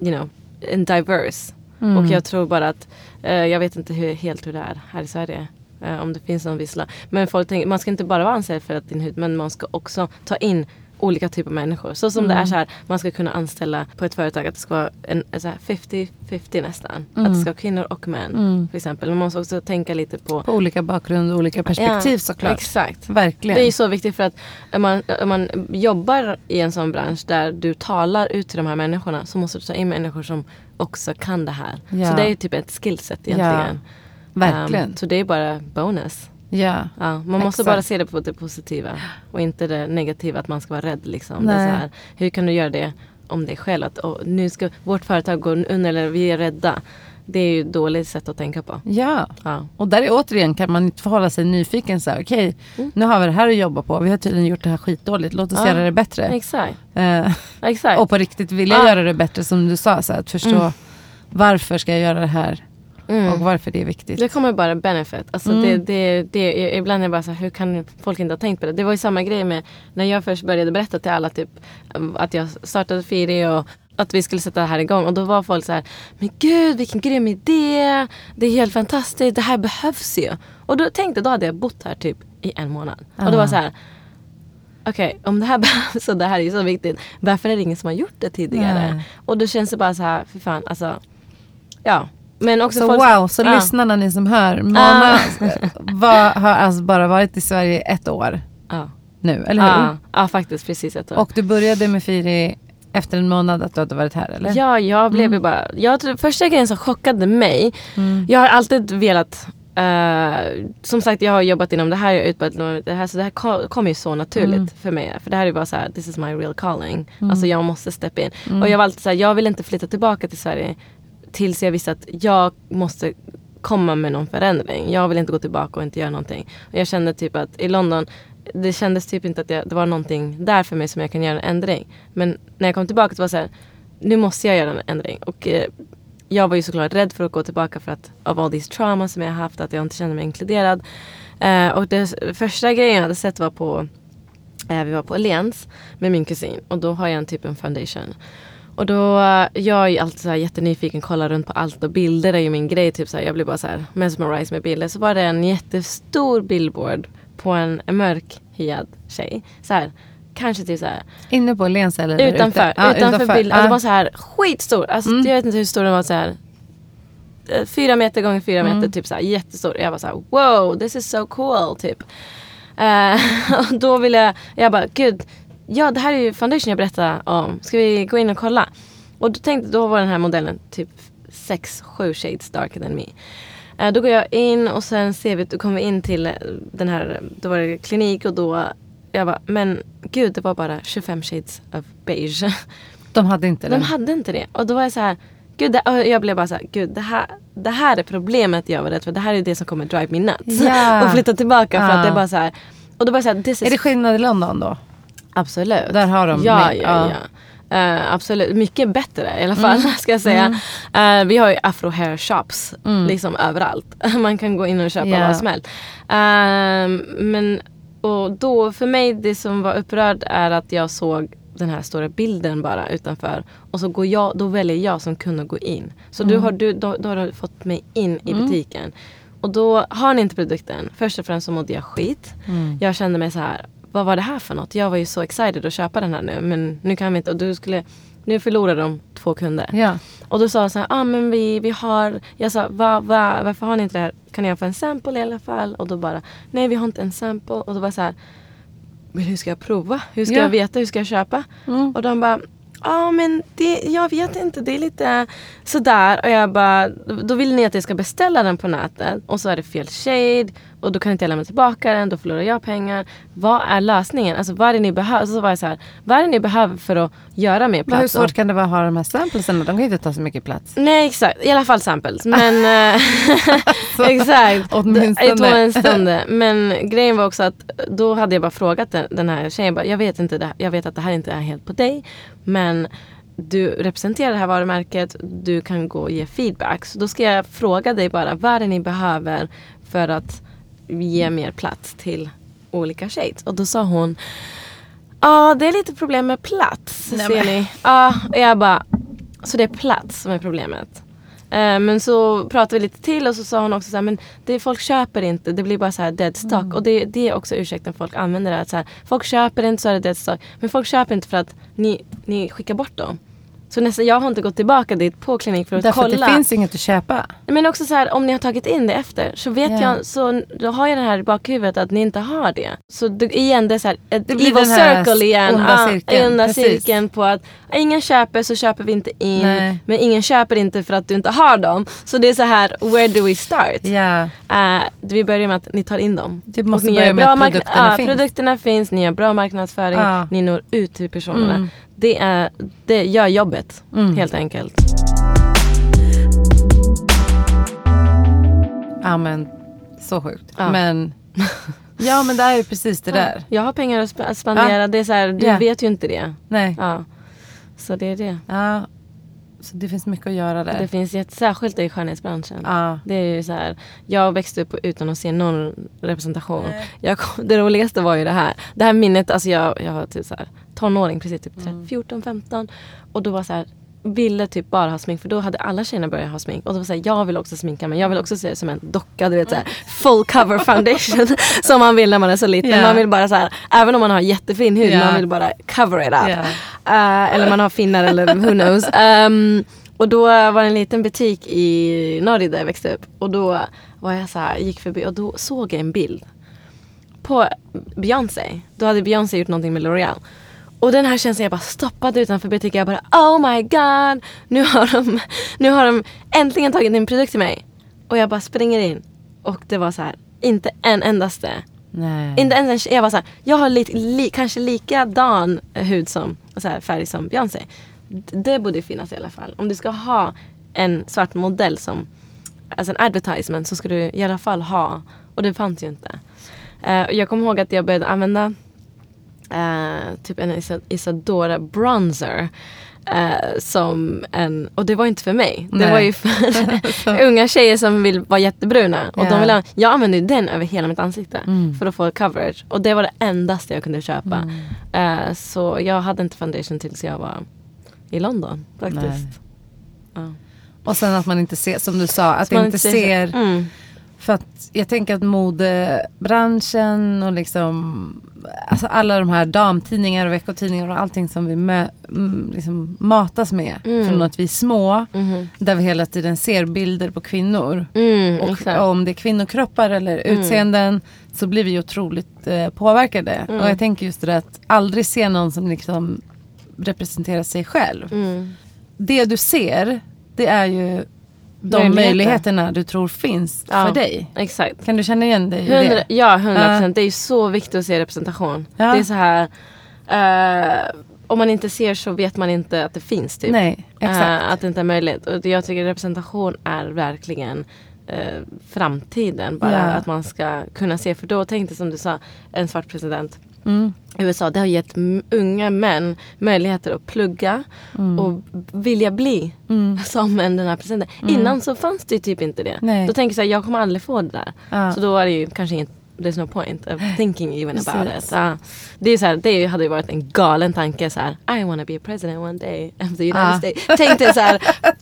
Speaker 2: you know, en diverse.
Speaker 1: Mm.
Speaker 2: Och jag tror bara att, eh, jag vet inte hur, helt hur det är här i Sverige. eh, om det finns någon viss lag. Men folk tänker, man ska inte bara vara anställd för att din hud, men man ska också ta in olika typer av människor. Så som det
Speaker 1: Mm.
Speaker 2: är så här, man ska kunna anställa på ett företag att det ska vara en, så här 50-50 nästan. Att
Speaker 1: Mm.
Speaker 2: det ska vara kvinnor och män.
Speaker 1: Mm.
Speaker 2: För exempel. Man måste också tänka lite på
Speaker 1: På olika bakgrund och olika perspektiv
Speaker 2: Ja,
Speaker 1: såklart.
Speaker 2: Exakt.
Speaker 1: Verkligen.
Speaker 2: Det är ju så viktigt för att om man, om man jobbar i en sån bransch där du talar ut till de här människorna så måste du ta in människor som också kan det här.
Speaker 1: Ja.
Speaker 2: Så det är ju typ ett skillset egentligen.
Speaker 1: Verkligen.
Speaker 2: Um, så det är bara bonus.
Speaker 1: Ja.
Speaker 2: Ja, man måste
Speaker 1: Exakt.
Speaker 2: bara se det på det positiva och inte det negativa att man ska vara rädd. Liksom. Det är så här, hur kan du göra det om dig själv? Att "Åh, nu ska vårt företag gå under eller vi är rädda. Det är ju ett dåligt sätt att tänka på.
Speaker 1: ja.
Speaker 2: Ja.
Speaker 1: Och där är återigen kan man inte förhålla sig nyfiken. Okej,
Speaker 2: Mm.
Speaker 1: nu har vi det här att jobba på. Vi har tydligen gjort det här skitdåligt. Låt oss
Speaker 2: Ja.
Speaker 1: göra det bättre.
Speaker 2: Exakt.
Speaker 1: Eh,
Speaker 2: Exakt.
Speaker 1: och på riktigt vilja
Speaker 2: Ja.
Speaker 1: göra det bättre som du sa. Så att förstå
Speaker 2: Mm.
Speaker 1: varför ska jag göra det här
Speaker 2: Mm.
Speaker 1: och varför det är viktigt.
Speaker 2: Det kommer bara benefit. Alltså
Speaker 1: Mm.
Speaker 2: det, det, det, ibland är jag bara så här, hur kan folk inte ha tänkt på det? Det var ju samma grej med när jag först började berätta till alla typ um, att jag startade Firi och att vi skulle sätta det här igång. Och då var folk så här, men gud vilken grym idé. Det är helt fantastiskt, det här behövs ju. Och då tänkte, då hade jag bott här typ i en månad. Och då var så här, okej om det här behövs och det här är så viktigt. Varför är det ingen som har gjort det tidigare?
Speaker 1: Nej.
Speaker 2: Och då känns det bara så här, för fan alltså. Ja. Men också
Speaker 1: Så
Speaker 2: folk,
Speaker 1: wow, så
Speaker 2: Ja.
Speaker 1: lyssnarna ni som hör. Mona var, har alltså bara varit i Sverige ett år
Speaker 2: Ja.
Speaker 1: nu, eller hur?
Speaker 2: Ja, faktiskt precis ett år.
Speaker 1: Och du började med Firi efter en månad att du hade varit här eller?
Speaker 2: Ja, jag blev
Speaker 1: Mm.
Speaker 2: ju bara... Jag, första grejen som chockade mig, jag har alltid velat eh, som sagt jag har jobbat inom det här, jag har utbildat det här så det här ko- kom ju så naturligt
Speaker 1: Mm.
Speaker 2: för mig. För det här är bara så här, this is my real calling. Alltså jag måste steppa in. Och jag var alltid så här, jag vill inte flytta tillbaka till Sverige tills jag visste att jag måste komma med någon förändring. Jag vill inte gå tillbaka och inte göra någonting. Och jag kände typ att i London det kändes typ inte att jag, det var någonting där för mig som jag kan göra en ändring. Men när jag kom tillbaka så var det så här, nu måste jag göra en ändring. Och eh, jag var ju såklart rädd för att gå tillbaka för att av all these trauma som jag har haft, att jag inte kände mig inkluderad. Eh, och det första grejen jag hade sett var på, eh, vi var på Lens med min kusin och då har jag en typ en foundation. Och då, jag är ju alltid så här jättenyfiken, kollar runt på allt och bilder är ju min grej. Typ så här, jag blir bara så här mesmerized med bilder. Så var det en jättestor billboard på en mörkhyad tjej. Så här, kanske typ så här.
Speaker 1: Inne på Åhléns eller
Speaker 2: Utanför,
Speaker 1: ute? Ja,
Speaker 2: utanför, bilden. Alltså
Speaker 1: Ja.
Speaker 2: bara så här skitstor. Alltså,
Speaker 1: Mm.
Speaker 2: Jag vet inte hur stor den var. Så här, eh, fyra meter gånger fyra
Speaker 1: Mm.
Speaker 2: meter. Typ så här, jättestor. Jag var så här wow this is so cool. Typ. Eh, och då ville jag, jag bara gud. Ja det här är ju foundation jag berättade om. Ska vi gå in och kolla? Och då tänkte, då var den här modellen typ 6-7 shades darker than me. Eh, då går jag in och sen ser vi, då kommer vi in till eh, den här, då var det klinik och då jag bara, men gud det var bara 25 shades of beige.
Speaker 1: De hade inte
Speaker 2: De
Speaker 1: den.
Speaker 2: hade inte det. Och då var jag så här, gud, det, jag blev bara så här, gud det här, det här är problemet jag var rädd för. Det här är det som kommer drive me nuts.
Speaker 1: Ja.
Speaker 2: och flytta tillbaka för att det är bara så här. Och då var jag så här,
Speaker 1: Är det skillnad i London då?
Speaker 2: Absolut.
Speaker 1: Där har de
Speaker 2: Ja,
Speaker 1: med-
Speaker 2: ja,
Speaker 1: ja.
Speaker 2: Eh, absolut, mycket bättre i alla fall
Speaker 1: Mm.
Speaker 2: ska jag säga. Eh, vi har ju afro hair shops liksom överallt. Man kan gå in och köpa
Speaker 1: Ja.
Speaker 2: vad som helst. Eh, men och då för mig det som var upprörd är att jag såg den här stora bilden bara utanför. Och så går jag, då väljer jag som kund att gå in. Så
Speaker 1: Mm.
Speaker 2: du har, du, då, då har du fått mig in i butiken. Och då har ni inte produkten. Först och främst så mådde jag skit.
Speaker 1: Mm.
Speaker 2: Jag kände mig så här, vad var det här för något? Jag var ju så excited att köpa den här nu. Men nu kan vi inte. Och du skulle, nu förlorar de två kunder.
Speaker 1: Ja.
Speaker 2: Och då sa jag så här, ah, men vi, vi har, jag sa va, va, varför har ni inte det här? Kan jag få en sample i alla fall? Och då bara, nej vi har inte en sample. Och då var så här, men hur ska jag prova? Hur ska
Speaker 1: Ja.
Speaker 2: jag veta? Hur ska jag köpa?
Speaker 1: Mm.
Speaker 2: Och de bara, ja men det, jag vet inte, det är lite sådär. Och jag bara, då vill ni att jag ska beställa den på nätet och så är det fel shade och då kan inte jag lämna tillbaka den, då förlorar jag pengar. Vad är lösningen? Alltså vad är det ni behöver? Så var jag så här, vad är det ni behöver för att göra mer
Speaker 1: Men hur
Speaker 2: plats?
Speaker 1: svårt kan det vara att ha de här samplesen? De kan ju inte ta så mycket plats.
Speaker 2: Nej exakt, i alla fall samples. Men eh, exakt.
Speaker 1: åtminstone.
Speaker 2: Men grejen var också att då hade jag bara frågat den, den här tjejen. Bara, jag, vet inte det, jag vet att det här inte är helt på dig. Men du representerar det här varumärket. Du kan gå och ge feedback. Så då ska jag fråga dig bara. Vad är det ni behöver för att ge mer plats till olika shades? Och då sa hon. Ja, det är lite problem med plats.
Speaker 1: Nej,
Speaker 2: ser
Speaker 1: men-
Speaker 2: ni. Ja, och jag bara. Så det är plats som är problemet. Eh, men så pratade vi lite till och så sa hon också så här, men det, folk köper inte, det blir bara så här dead stock.
Speaker 1: Mm.
Speaker 2: Och det, det är också ursäkten folk använder det. Att så här, folk köper inte så är det dead stock. Men folk köper inte för att ni, ni skickar bort dem. Så nästan, jag har inte gått tillbaka dit på klinik för att
Speaker 1: Därför
Speaker 2: kolla.
Speaker 1: att det finns inget att köpa.
Speaker 2: Men också så här, om ni har tagit in det efter så vet
Speaker 1: Ja.
Speaker 2: jag, så då har jag det här i bakhuvudet att ni inte har det. Så det, igen, det är så här, ett
Speaker 1: Det
Speaker 2: evil circle igen.
Speaker 1: onda cirkeln,
Speaker 2: onda
Speaker 1: precis.
Speaker 2: cirkeln på att ingen köper så köper vi inte in.
Speaker 1: Nej.
Speaker 2: Men ingen köper inte för att du inte har dem. Så det är så här, where do we start?
Speaker 1: Ja.
Speaker 2: Eh, vi börjar med att ni tar in dem.
Speaker 1: Du måste börja med att
Speaker 2: mark-
Speaker 1: produkterna
Speaker 2: ja,
Speaker 1: finns.
Speaker 2: Produkterna finns, ni gör bra marknadsföring,
Speaker 1: Ja.
Speaker 2: ni når ut till personerna.
Speaker 1: Mm.
Speaker 2: Det, är, det gör jobbet,
Speaker 1: Mm.
Speaker 2: helt enkelt.
Speaker 1: ja, men så sjukt.
Speaker 2: Ja.
Speaker 1: Men ja, men det är precis det där.
Speaker 2: Jag har pengar att sp- spendera, det är så här, du
Speaker 1: Ja.
Speaker 2: vet ju inte det.
Speaker 1: Nej.
Speaker 2: Ja. Så det är det.
Speaker 1: Ja. Så det finns mycket att göra där.
Speaker 2: Det finns särskilt i skönhetsbranschen.
Speaker 1: Ja.
Speaker 2: Det är ju så här, jag växte upp utan att se någon representation. Jag det roligaste var ju det här. Det här minnet, alltså jag, jag var typ så här, tonåring, precis typ
Speaker 1: Mm.
Speaker 2: 14, 15. Och då var så här, ville typ bara ha smink för då hade alla tjejerna börjat ha smink. Och då var så här, jag vill också sminka mig. Jag vill också se ut som en docka, du vet så här, full cover foundation. som man vill när man är så liten.
Speaker 1: Ja.
Speaker 2: Man vill bara så här, även om man har jättefin hud,
Speaker 1: Ja.
Speaker 2: man vill bara cover it up.
Speaker 1: Ja.
Speaker 2: Eh, eller man har finnar eller who knows. Ehm, och då var det en liten butik i Norge där jag växte upp. Och då var jag så här, gick förbi och då såg jag en bild. På Beyoncé. Då hade Beyoncé gjort någonting med L'Oreal. Och den här känslan, jag bara stoppade utanför butiken. Jag bara oh my god. Nu har de, nu har de äntligen tagit en produkt till mig. Och jag bara springer in. Och det var så här, inte en endaste.
Speaker 1: Nej.
Speaker 2: Inte ens en. Jag var så här, jag har lite, li, kanske likadan hud som, så här, färg som Beyoncé. Det borde finnas i alla fall. Om du ska ha en svart modell som alltså en advertisement så ska du i alla fall ha. Och det fanns ju inte. Och jag kommer ihåg att jag började använda eh, typ en Isa- Isadora bronzer. eh, som en, och det var inte för mig. Det
Speaker 1: Nej.
Speaker 2: var ju för unga tjejer som vill vara jättebruna. Och
Speaker 1: Ja.
Speaker 2: de vill ha, jag använde den över hela mitt ansikte
Speaker 1: Mm.
Speaker 2: för att få coverage. Och det var det endaste jag kunde köpa. Eh, så jag hade inte foundation tills jag var i London faktiskt. Ja.
Speaker 1: Och sen att man inte ser, som du sa, att
Speaker 2: man
Speaker 1: inte ser.
Speaker 2: Mm.
Speaker 1: För att jag tänker att modebranschen och liksom alltså alla de här damtidningar och veckotidningar och allting som vi mö, mm, liksom matas med
Speaker 2: Mm.
Speaker 1: från att vi är små.
Speaker 2: Mhm.
Speaker 1: Där vi hela tiden ser bilder på kvinnor.
Speaker 2: Mm,
Speaker 1: Och
Speaker 2: exakt.
Speaker 1: om det är kvinnokroppar eller utseenden så blir vi otroligt eh, påverkade.
Speaker 2: Mm.
Speaker 1: Och jag tänker just det där att aldrig se någon som liksom representerar sig själv.
Speaker 2: Mm.
Speaker 1: Det du ser, det är ju de
Speaker 2: Möjligheter.
Speaker 1: möjligheterna du tror finns
Speaker 2: Ja.
Speaker 1: för dig.
Speaker 2: Exakt.
Speaker 1: Kan du känna igen dig i
Speaker 2: 100,
Speaker 1: det?
Speaker 2: ja, 100 procent.
Speaker 1: Ja.
Speaker 2: Det är så viktigt att se representation.
Speaker 1: Ja.
Speaker 2: Det är så här... eh, om man inte ser så vet man inte att det finns. Typ.
Speaker 1: Nej, exakt.
Speaker 2: Eh, att det inte är möjligt. Och jag tycker representation är verkligen eh, framtiden. Bara
Speaker 1: Ja.
Speaker 2: att man ska kunna se. För då tänkte som du sa, en svart president
Speaker 1: Mm.
Speaker 2: USA, det har gett unga män möjligheter att plugga och vilja bli
Speaker 1: Mm.
Speaker 2: som en, den här presidenten. Innan så fanns det typ inte det.
Speaker 1: Nej.
Speaker 2: Då tänker jag så här, jag kommer aldrig få det där.
Speaker 1: Ja.
Speaker 2: Så då är det ju kanske inget There's no point of thinking even about
Speaker 1: Precis.
Speaker 2: it. Ja. det, är så här, det hade ju varit en galen tanke så här. I wanna be a president one day of the United
Speaker 1: Ja.
Speaker 2: States. Tänk dig så här,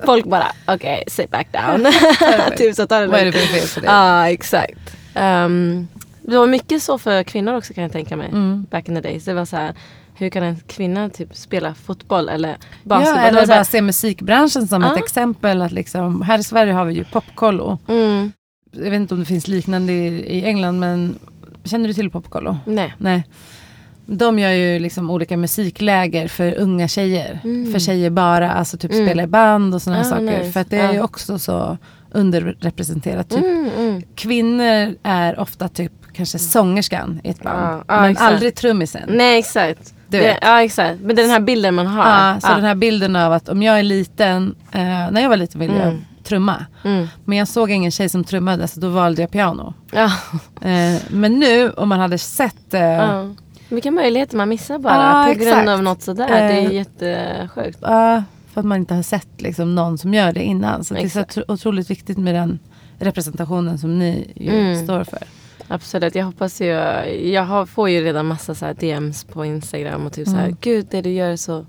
Speaker 2: folk bara okej sit back down. typ så tar det
Speaker 1: Vad är det för fel på det?
Speaker 2: Ja exakt. Um, det var mycket så för kvinnor också kan jag tänka mig.
Speaker 1: Mm.
Speaker 2: Back in the days. Det var så här, hur kan en kvinna typ spela fotboll eller basketboll?
Speaker 1: Ja, eller bara se musikbranschen som
Speaker 2: Ja.
Speaker 1: ett exempel. Att liksom, här i Sverige har vi ju Popkollo.
Speaker 2: mm,
Speaker 1: Jag vet inte om det finns liknande i, England men känner du till Popkollo?
Speaker 2: nej.
Speaker 1: Nej. De gör ju liksom olika musikläger för unga tjejer.
Speaker 2: Mm.
Speaker 1: För tjejer bara, alltså typ
Speaker 2: Mm.
Speaker 1: spela i band och sådana
Speaker 2: Ah,
Speaker 1: saker.
Speaker 2: nice.
Speaker 1: För att det är ju
Speaker 2: Ja.
Speaker 1: också så underrepresenterat. Typ.
Speaker 2: Mm, mm.
Speaker 1: Kvinnor är ofta typ kanske sångerskan i ett band.
Speaker 2: Ja,
Speaker 1: men
Speaker 2: exakt.
Speaker 1: aldrig trummisen.
Speaker 2: Nej exakt.
Speaker 1: Du vet.
Speaker 2: ja exakt. Men det är den här bilden man har.
Speaker 1: Ja, så den här bilden av att om jag är liten, eh, när jag var liten ville jag
Speaker 2: Mm.
Speaker 1: trumma.
Speaker 2: Mm.
Speaker 1: Men jag såg ingen tjej som trummade så då valde jag piano.
Speaker 2: Ja.
Speaker 1: Eh, men nu om man hade sett eh,
Speaker 2: Ja. Vilka möjligheter man missar bara
Speaker 1: Ja,
Speaker 2: på
Speaker 1: exakt.
Speaker 2: grund av något sådär. det är
Speaker 1: Eh,
Speaker 2: jättesjukt.
Speaker 1: Ja, för att man inte har sett liksom, någon som gör det innan. Så det är
Speaker 2: Exakt.
Speaker 1: så otro- otroligt viktigt med den representationen som ni ju
Speaker 2: Mm.
Speaker 1: står för.
Speaker 2: Absolut. Jag hoppas ju. Jag har, får ju redan massa så DMs på Instagram och typ så här.
Speaker 1: Mm.
Speaker 2: Gud det du gör är så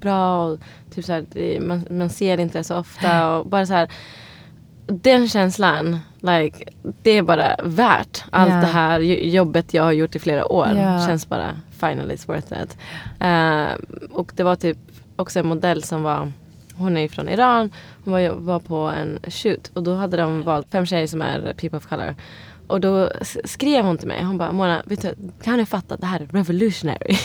Speaker 2: bra. Och typ så här, man, man ser inte det så ofta. Och bara så här. Den känslan. Like, det är bara värt allt
Speaker 1: Ja.
Speaker 2: det här jo- jobbet jag har gjort i flera år.
Speaker 1: Ja.
Speaker 2: Känns bara finally it's worth it. Eh, och det var typ också en modell som var hon är från Iran. Hon var, var på en shoot och då hade de valt fem tjejer som är people of color. Och då skrev hon till mig. Hon bara Mona, vet du, kan du fatta att det här är revolutionary?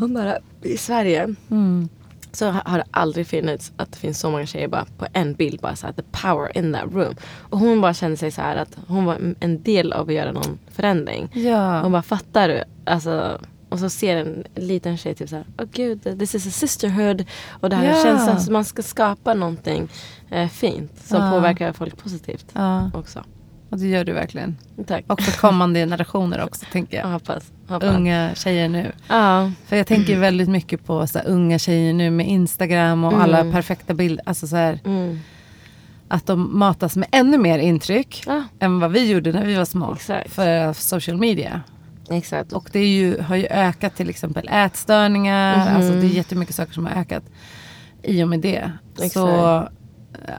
Speaker 2: Hon bara, i Sverige
Speaker 1: Mm.
Speaker 2: så ha- har det aldrig funnits att det finns så många tjejer bara på en bild. Bara så här, the power in that room. Och hon bara kände sig så här att hon var en- del av att göra någon förändring.
Speaker 1: Ja.
Speaker 2: Hon bara, fattar du? Alltså, och så ser en liten tjej typ så här, åh gud, this is a sisterhood. Och det här känns som att man ska skapa någonting eh, fint som
Speaker 1: Ja.
Speaker 2: påverkar folk positivt
Speaker 1: ja,
Speaker 2: också.
Speaker 1: Och det gör du verkligen.
Speaker 2: Tack.
Speaker 1: Och för kommande generationer också tänker
Speaker 2: Jag
Speaker 1: jag.
Speaker 2: hoppas. hoppas.
Speaker 1: Unga tjejer nu.
Speaker 2: Ja.
Speaker 1: För jag tänker väldigt mycket på så här, unga tjejer nu med Instagram och
Speaker 2: Mm.
Speaker 1: alla perfekta bilder. Alltså så här,
Speaker 2: Mm.
Speaker 1: att de matas med ännu mer intryck
Speaker 2: Ja,
Speaker 1: än vad vi gjorde när vi var små.
Speaker 2: Exakt.
Speaker 1: För social media.
Speaker 2: exakt.
Speaker 1: Och det ju, har ju ökat till exempel ätstörningar.
Speaker 2: Mhm.
Speaker 1: Alltså det är jättemycket saker som har ökat i och med det.
Speaker 2: Exakt.
Speaker 1: Så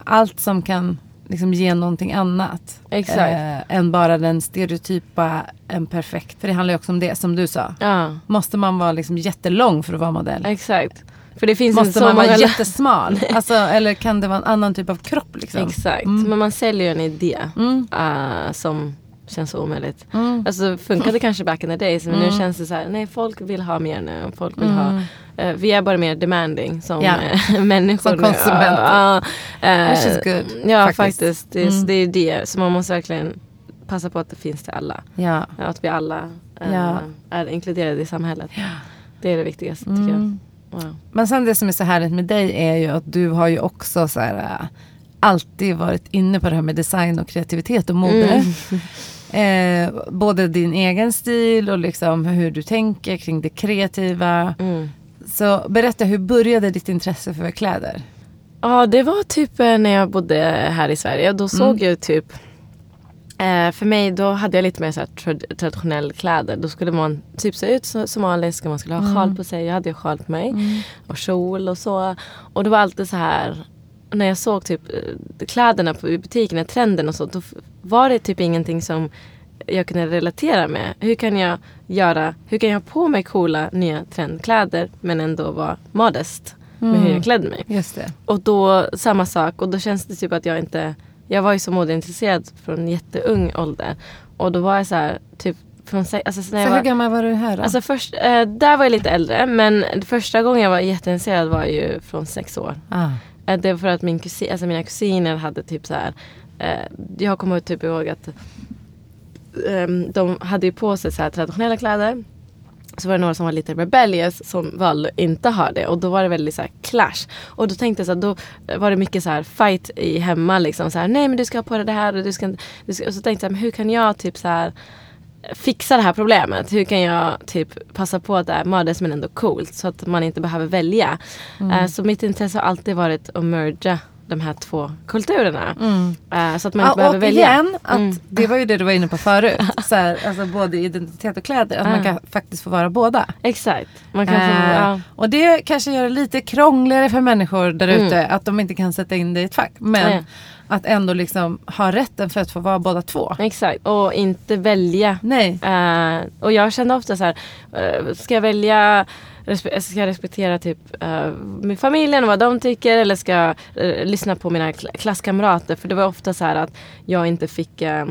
Speaker 1: allt som kan liksom ge någonting annat. Eh, än bara den stereotypa, en perfekt. För det handlar ju också om det som du sa.
Speaker 2: Ja,
Speaker 1: Måste man vara liksom jättelång för att vara modell?
Speaker 2: exakt. För det finns
Speaker 1: Måste man vara jättesmal? alltså, eller kan det vara en annan typ av kropp? Liksom?
Speaker 2: Exakt.
Speaker 1: Mm.
Speaker 2: Men man säljer ju en idé
Speaker 1: Mm.
Speaker 2: eh, som känns omöjligt.
Speaker 1: Mm.
Speaker 2: Alltså funkade kanske back in the days men
Speaker 1: Mm.
Speaker 2: nu känns det så här, nej folk vill ha mer nu. Folk vill
Speaker 1: Mm.
Speaker 2: ha, eh, vi är bara mer demanding som
Speaker 1: Ja.
Speaker 2: eh, människor
Speaker 1: Som konsumenter.
Speaker 2: Ja, ja,
Speaker 1: Which is good,
Speaker 2: Ja
Speaker 1: faktiskt.
Speaker 2: faktiskt. Det,
Speaker 1: Mm.
Speaker 2: det är det. Så man måste verkligen passa på att det finns till alla.
Speaker 1: Ja.
Speaker 2: Ja, Att vi alla
Speaker 1: Ja.
Speaker 2: är inkluderade i samhället. Det är det viktigaste tycker
Speaker 1: Mm.
Speaker 2: jag. Wow.
Speaker 1: Men sen det som är så härligt med dig är ju att du har ju också så här, alltid varit inne på det här med design och kreativitet och mode. Eh, både din egen stil och liksom hur du tänker kring det kreativa.
Speaker 2: Mm.
Speaker 1: Så berätta, hur började ditt intresse för kläder?
Speaker 2: Ja, det var typ eh, när jag bodde här i Sverige. Då såg jag typ Eh, för mig då hade jag lite mer så trad- traditionell kläder. Då skulle man typ se ut som somalisk och man skulle ha
Speaker 1: Mm.
Speaker 2: sjal på sig. Jag hade ju sjal på mig. Och kjol och så. Och det var alltid så här. När jag såg typ eh, kläderna på, i butikerna, trenden och så. Då var det typ ingenting som jag kunde relatera med. Hur kan jag göra, hur kan jag ha på mig coola nya trendkläder men ändå vara modest med hur jag klädde mig.
Speaker 1: Just det.
Speaker 2: Och då samma sak och då känns det typ att jag inte Jag var ju så modeintresserad från jätteung ålder. Och då var jag så här typ från alltså, när
Speaker 1: Så
Speaker 2: var,
Speaker 1: hur gammal var du här då?
Speaker 2: Alltså först, eh, där var jag lite äldre men första gången jag var jätteintresserad var ju från sex år.
Speaker 1: ah.
Speaker 2: Eh, det var för att min kusin, alltså mina kusiner hade typ så här. Eh, jag kommer typ ihåg att eh, de hade ju på sig så här traditionella kläder. Så var det några som var lite rebellious som valde att inte ha det. Och då var det väldigt så här clash. Och då tänkte jag så här, då var det mycket så här fight i hemma liksom. Så här, nej men du ska ha på dig det här och du ska, du ska Och så tänkte jag, men hur kan jag typ så här fixa det här problemet? Hur kan jag typ passa på att det är modest men ändå coolt så att man inte behöver välja? Eh, så mitt intresse har alltid varit att merga de här två kulturerna. Eh, så att man inte
Speaker 1: Ja,
Speaker 2: behöver
Speaker 1: och
Speaker 2: välja.
Speaker 1: igen, att
Speaker 2: Mm.
Speaker 1: det var ju det du var inne på förut. Så här, alltså både identitet och kläder. Att man
Speaker 2: Ja.
Speaker 1: kan faktiskt få vara båda.
Speaker 2: Exakt. Man kan få,
Speaker 1: Eh,
Speaker 2: ja.
Speaker 1: Och det kanske gör det lite krångligare för människor där ute. Att de inte kan sätta in det i ett fack. Men
Speaker 2: Mm.
Speaker 1: Att ändå liksom ha rätten för att få vara båda två.
Speaker 2: Exakt. Och inte välja.
Speaker 1: Nej.
Speaker 2: Eh, och jag kände ofta så här, eh, ska jag välja Ska jag respektera typ uh, min familjen och vad de tycker eller ska jag eh, lyssna på mina kl- klasskamrater? För det var ofta så här att jag inte fick eh,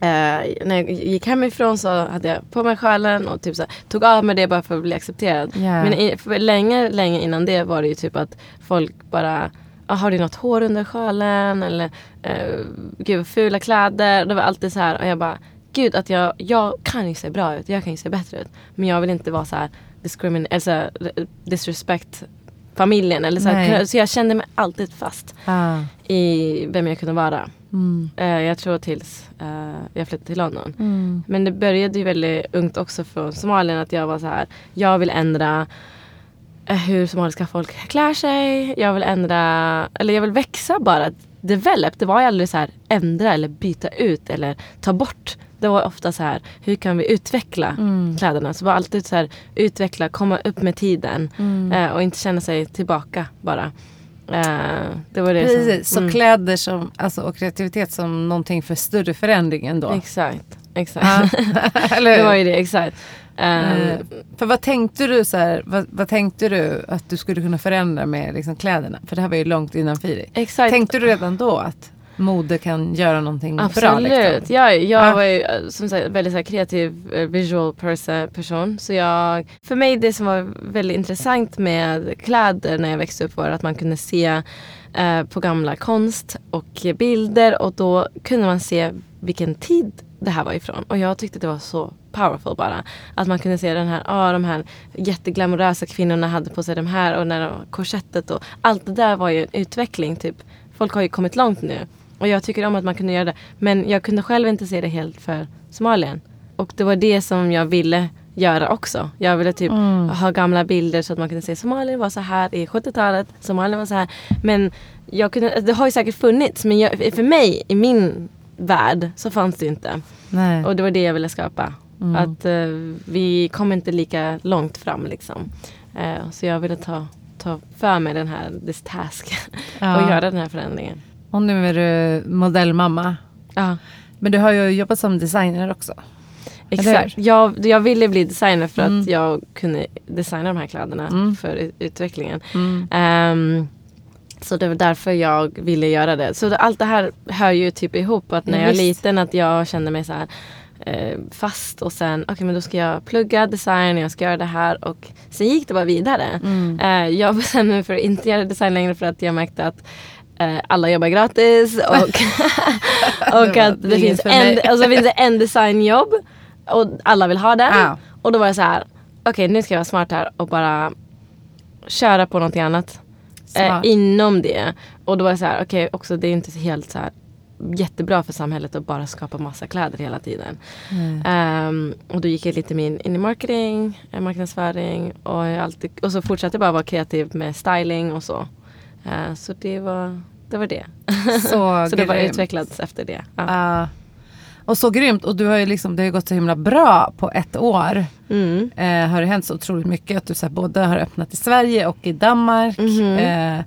Speaker 2: när jag gick hemifrån så hade jag på mig sjalen och typ så här, tog av mig det bara för att bli accepterad.
Speaker 1: Ja.
Speaker 2: Men i, länge, länge innan det var det ju typ att folk bara "Ah, har du något hår under sjalen? Eller uh, gud fula kläder. Det var alltid så här och jag bara gud att jag, jag kan ju se bra ut. Jag kan ju se bättre ut. Men jag vill inte vara så här discrimin- alltså, eh, disrespect familjen. Eller så, här, så jag kände mig alltid fast
Speaker 1: Ah.
Speaker 2: i vem jag kunde vara.
Speaker 1: Mm.
Speaker 2: Eh, jag tror tills eh, jag flyttade till London.
Speaker 1: Mm.
Speaker 2: Men det började ju väldigt ungt också från Somalien att jag var så här. Jag vill ändra eh, hur somaliska folk klär sig. Jag vill ändra, eller jag vill växa bara. Develop. Det var ju aldrig så här ändra eller byta ut eller ta bort. Det var ofta så här, hur kan vi utveckla
Speaker 1: Mm.
Speaker 2: kläderna? Så var alltid så här, utveckla, komma upp med tiden.
Speaker 1: Mm.
Speaker 2: Eh, och inte känna sig tillbaka bara. Eh, det var det
Speaker 1: Precis, så
Speaker 2: som... Mm,
Speaker 1: kläder som, alltså, och kreativitet som någonting för större förändring ändå.
Speaker 2: exakt. Exakt.
Speaker 1: Eller
Speaker 2: det var ju det, exakt.
Speaker 1: Eh, För vad tänkte du så här, vad, vad tänkte du att du skulle kunna förändra med liksom, kläderna? För det här var ju långt innan Firi.
Speaker 2: exakt.
Speaker 1: Tänkte du redan då att mode kan göra någonting bra?
Speaker 2: Absolut.
Speaker 1: Liksom?
Speaker 2: Ja, jag
Speaker 1: Ja.
Speaker 2: var ju eh, som sagt väldigt så här, kreativ eh, visual person. Så jag, för mig det som var väldigt intressant med kläder när jag växte upp var att man kunde se eh, på gamla konst och bilder och då kunde man se vilken tid det här var ifrån. Och jag tyckte det var så powerful bara. Att man kunde se den här, ah, de här jätteglamorösa kvinnorna hade på sig de här och när de, korsettet och allt det där var ju en utveckling. Typ. Folk har ju kommit långt nu. Och jag tycker om att man kunde göra det. Men jag kunde själv inte se det helt för Somalien. Och det var det som jag ville göra också. Jag ville typ
Speaker 1: Mm.
Speaker 2: ha gamla bilder så att man kunde se Somalien var så här i 70-talet. Somalien var så här. Men jag kunde, det har ju säkert funnits. Men jag, för mig, i min värld, så fanns det inte.
Speaker 1: Nej.
Speaker 2: Och det var det jag ville skapa.
Speaker 1: Mm.
Speaker 2: Att eh, vi kom inte lika långt fram liksom. Eh, så jag ville ta, ta för mig den här this task.
Speaker 1: Ja.
Speaker 2: och göra den här förändringen.
Speaker 1: Och nu är du modellmamma.
Speaker 2: Ja,
Speaker 1: Men du har ju jobbat som designer också.
Speaker 2: exakt. Jag, jag ville bli designer för
Speaker 1: Mm.
Speaker 2: att jag kunde designa de här kläderna
Speaker 1: Mm.
Speaker 2: för ut- utvecklingen. Ehm, så det var därför jag ville göra det. Så allt det här hör ju typ ihop. Att när
Speaker 1: Ja,
Speaker 2: jag är
Speaker 1: visst.
Speaker 2: liten att jag kände mig så här eh, fast och sen okej men då ska jag plugga design, jag ska göra det här och sen gick det bara vidare.
Speaker 1: Mm.
Speaker 2: Eh, jag bestämde mig för att inte göra design längre för att jag märkte att eh, alla jobbar gratis och, och
Speaker 1: Det
Speaker 2: att det
Speaker 1: inget
Speaker 2: finns, en, och så finns det en designjobb och alla vill ha den.
Speaker 1: Ja.
Speaker 2: Och då var jag så här, okej nu ska jag vara smart här och bara köra på någonting annat. Eh, inom det. Och då var jag så här, okej också det är inte helt så här jättebra för samhället att bara skapa massa kläder hela tiden.
Speaker 1: Nej.
Speaker 2: Ehm, och då gick jag lite in, in i marketing, eh, marknadsföring och, alltid, och så fortsatte jag bara vara kreativ med styling och så. Eh, så det var det. Var det.
Speaker 1: Så,
Speaker 2: så det var utvecklats efter det. Ja.
Speaker 1: Ja. Och så grymt. Och du har ju liksom, det har gått så himla bra på ett år.
Speaker 2: Mm.
Speaker 1: Eh, har det hänt så otroligt mycket. Att du så här, både har öppnat i Sverige och i Danmark.
Speaker 2: Mhm.
Speaker 1: Eh,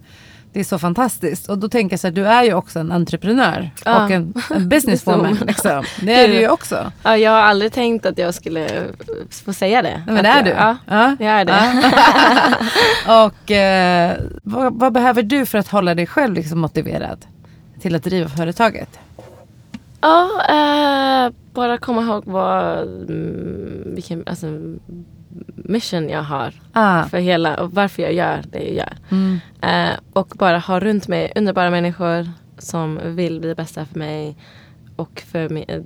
Speaker 1: det är så fantastiskt. Och då tänker jag så här, du är ju också en entreprenör.
Speaker 2: Ja.
Speaker 1: Och en, en businesswoman. liksom. Det är du ju också.
Speaker 2: Ja, jag har aldrig tänkt att jag skulle få säga det.
Speaker 1: Men det är
Speaker 2: jag,
Speaker 1: du.
Speaker 2: Ja,
Speaker 1: Ja.
Speaker 2: jag är det.
Speaker 1: Och eh, vad, vad behöver du för att hålla dig själv liksom motiverad till att driva företaget?
Speaker 2: Ja, eh, bara komma ihåg vad, mm, vilken alltså, mission jag har
Speaker 1: Ah,
Speaker 2: för hela och varför jag gör det jag gör.
Speaker 1: mm,
Speaker 2: Eh, och bara ha runt mig underbara människor som vill bli det bästa för mig och för eh,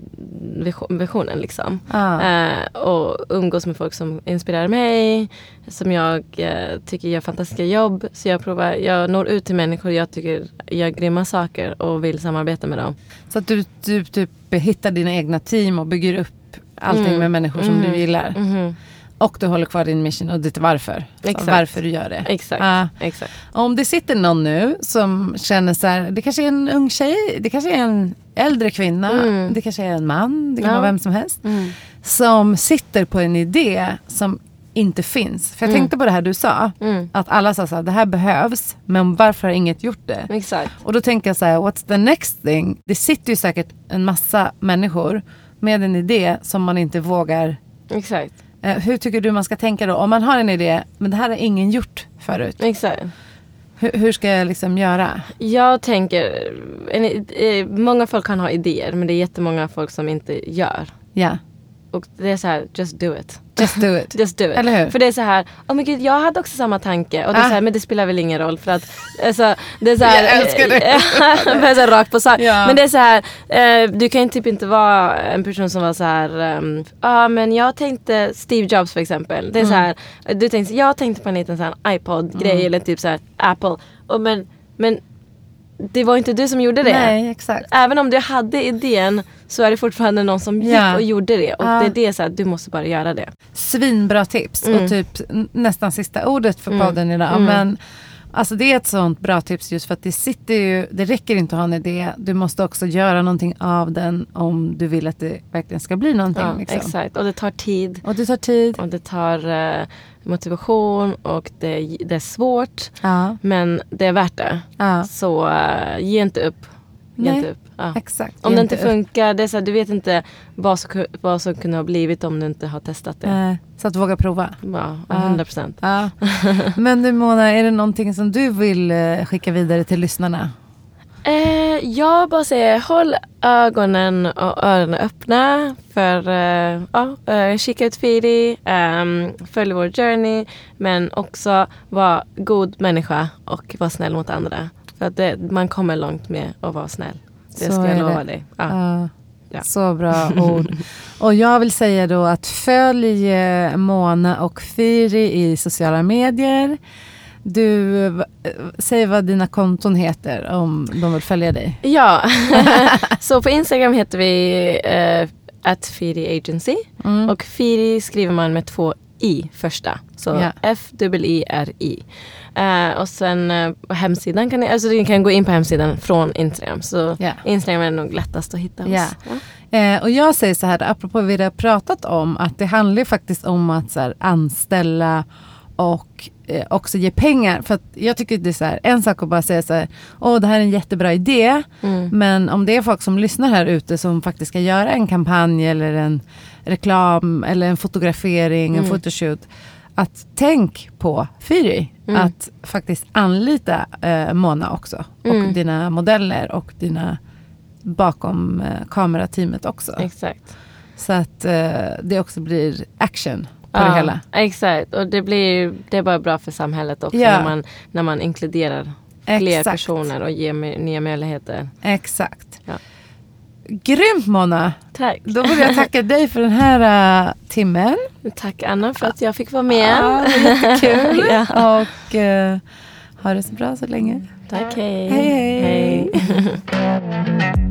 Speaker 2: vision- visionen liksom.
Speaker 1: ah,
Speaker 2: Eh, och umgås med folk som inspirerar mig, som jag eh, tycker gör fantastiska jobb. Så jag provar, jag når ut till människor jag tycker gör grymma saker och vill samarbeta med dem.
Speaker 1: Så att du, du typ hittar dina egna team och bygger upp allting
Speaker 2: Mm.
Speaker 1: med människor som
Speaker 2: Mm.
Speaker 1: du gillar.
Speaker 2: Mhm.
Speaker 1: Och du håller kvar din mission och ditt varför.
Speaker 2: Exakt.
Speaker 1: Varför du gör det.
Speaker 2: Exakt.
Speaker 1: Ah.
Speaker 2: exakt.
Speaker 1: Om det sitter någon nu som känner så här, det kanske är en ung tjej, det kanske är en äldre kvinna,
Speaker 2: Mm.
Speaker 1: det kanske är en man, det kan
Speaker 2: Ja.
Speaker 1: vara vem som helst.
Speaker 2: Mm.
Speaker 1: Som sitter på en idé som inte finns. För jag
Speaker 2: Mm.
Speaker 1: tänkte på det här du sa,
Speaker 2: Mm.
Speaker 1: att alla sa så här, det här behövs, men varför har inget gjort det?
Speaker 2: Exakt.
Speaker 1: Och då tänker jag så här, what's the next thing? Det sitter ju säkert en massa människor med en idé som man inte vågar
Speaker 2: Exakt.
Speaker 1: Eh, hur tycker du man ska tänka då? Om man har en idé, men det här har ingen gjort förut.
Speaker 2: Exakt.
Speaker 1: Hur, hur ska jag liksom göra?
Speaker 2: Jag tänker, en, eh, många folk kan ha idéer men det är jättemånga folk som inte gör.
Speaker 1: Ja,
Speaker 2: Och det är så här, just do it.
Speaker 1: just do it.
Speaker 2: Just do it.
Speaker 1: Eller hur?
Speaker 2: För det är så här, oh men gud jag hade också samma tanke. Och det är
Speaker 1: Ah.
Speaker 2: så här, men det spelar väl ingen roll för att alltså, det är så här,
Speaker 1: Jag älskar det.
Speaker 2: så här, rakt på sak.
Speaker 1: Ja.
Speaker 2: Men det är så här, eh, du kan ju typ inte vara en person som var så här, ehm, ja men jag tänkte Steve Jobs för exempel. Det är så
Speaker 1: Mm.
Speaker 2: här, du tänkte, jag tänkte på en liten så här iPod-grej eller typ så här Apple. Och men, men det var inte du som gjorde det.
Speaker 1: Nej, exakt.
Speaker 2: Även om du hade idén så är det fortfarande någon som gick
Speaker 1: Ja.
Speaker 2: och gjorde det. Och
Speaker 1: Ja.
Speaker 2: det är det så här, du måste bara göra det.
Speaker 1: Svinbra tips.
Speaker 2: Mm.
Speaker 1: Och typ nästan sista ordet för
Speaker 2: Mm.
Speaker 1: podden idag.
Speaker 2: Mm.
Speaker 1: Men alltså det är ett sånt bra tips just för att det sitter ju, det räcker inte att ha en idé. Du måste också göra någonting av den om du vill att det verkligen ska bli någonting.
Speaker 2: Ja,
Speaker 1: liksom.
Speaker 2: Exakt, och det tar tid.
Speaker 1: Och det tar tid.
Speaker 2: Och det tar eh, motivation och det, det är svårt.
Speaker 1: Ja,
Speaker 2: Men det är värt det.
Speaker 1: ja.
Speaker 2: Så eh, ge inte upp. Ge
Speaker 1: Nej.
Speaker 2: inte upp. Ja.
Speaker 1: exakt.
Speaker 2: Om det inte
Speaker 1: upp.
Speaker 2: funkar, det är så här, du vet inte vad som, vad som kunde ha blivit om du inte har testat det.
Speaker 1: Eh, Så att våga prova.
Speaker 2: Ja,
Speaker 1: Ja.
Speaker 2: 100 procent.
Speaker 1: Men du Mona, är det någonting som du vill eh, skicka vidare till lyssnarna?
Speaker 2: Eh, jag bara säger håll ögonen och öronen öppna för eh, ja, eh, kika ut Firi, um, följ vår journey men också vara god människa och vara snäll mot andra. För att det, man kommer långt med att vara snäll. Det
Speaker 1: Så
Speaker 2: ska jag lova
Speaker 1: det.
Speaker 2: dig. Ja.
Speaker 1: Ja.
Speaker 2: Ja.
Speaker 1: Så bra ord. Och jag vill säga då att följ eh, Mona och Firi i sociala medier. Du, eh, säg vad dina konton heter om de vill följa dig.
Speaker 2: Ja, så på Instagram heter vi uh, at Firi Agency
Speaker 1: Mm.
Speaker 2: och Firi skriver man med två i första. Så
Speaker 1: Ja.
Speaker 2: F-I-R-I. Eh, och sen på hemsidan kan ni, alltså ni kan gå in på hemsidan från Instagram. Så
Speaker 1: Ja.
Speaker 2: Instagram är nog lättast att hitta oss.
Speaker 1: Ja. Eh, och jag säger så här, apropå vi har pratat om, att det handlar faktiskt om att så här, anställa och eh, också ge pengar. För att jag tycker det är så här, en sak att bara säga så här, åh det här är en jättebra idé.
Speaker 2: Mm.
Speaker 1: Men om det är folk som lyssnar här ute som faktiskt ska göra en kampanj eller en reklam eller en fotografering, en
Speaker 2: Mm.
Speaker 1: photoshoot. Att tänk på Firi.
Speaker 2: Mm.
Speaker 1: Att faktiskt anlita eh, Mona också. Och
Speaker 2: Mm.
Speaker 1: dina modeller och dina bakom eh, kamerateamet också.
Speaker 2: Exakt.
Speaker 1: Så att eh, det också blir action på
Speaker 2: Ja,
Speaker 1: det hela.
Speaker 2: Exakt, och det, blir, det är bara bra för samhället också
Speaker 1: Ja.
Speaker 2: när, man, när man inkluderar fler
Speaker 1: Exakt.
Speaker 2: personer och ger nya möjligheter.
Speaker 1: Exakt.
Speaker 2: Ja.
Speaker 1: Grymt Mona!
Speaker 2: Tack.
Speaker 1: Då vill jag tacka dig för den här uh, timmen.
Speaker 2: Tack Anna för att jag fick vara med.
Speaker 1: Ja, jättekul.
Speaker 2: Ja.
Speaker 1: Och uh, ha det så bra så länge.
Speaker 2: Tack, hej.
Speaker 1: Hej, hej.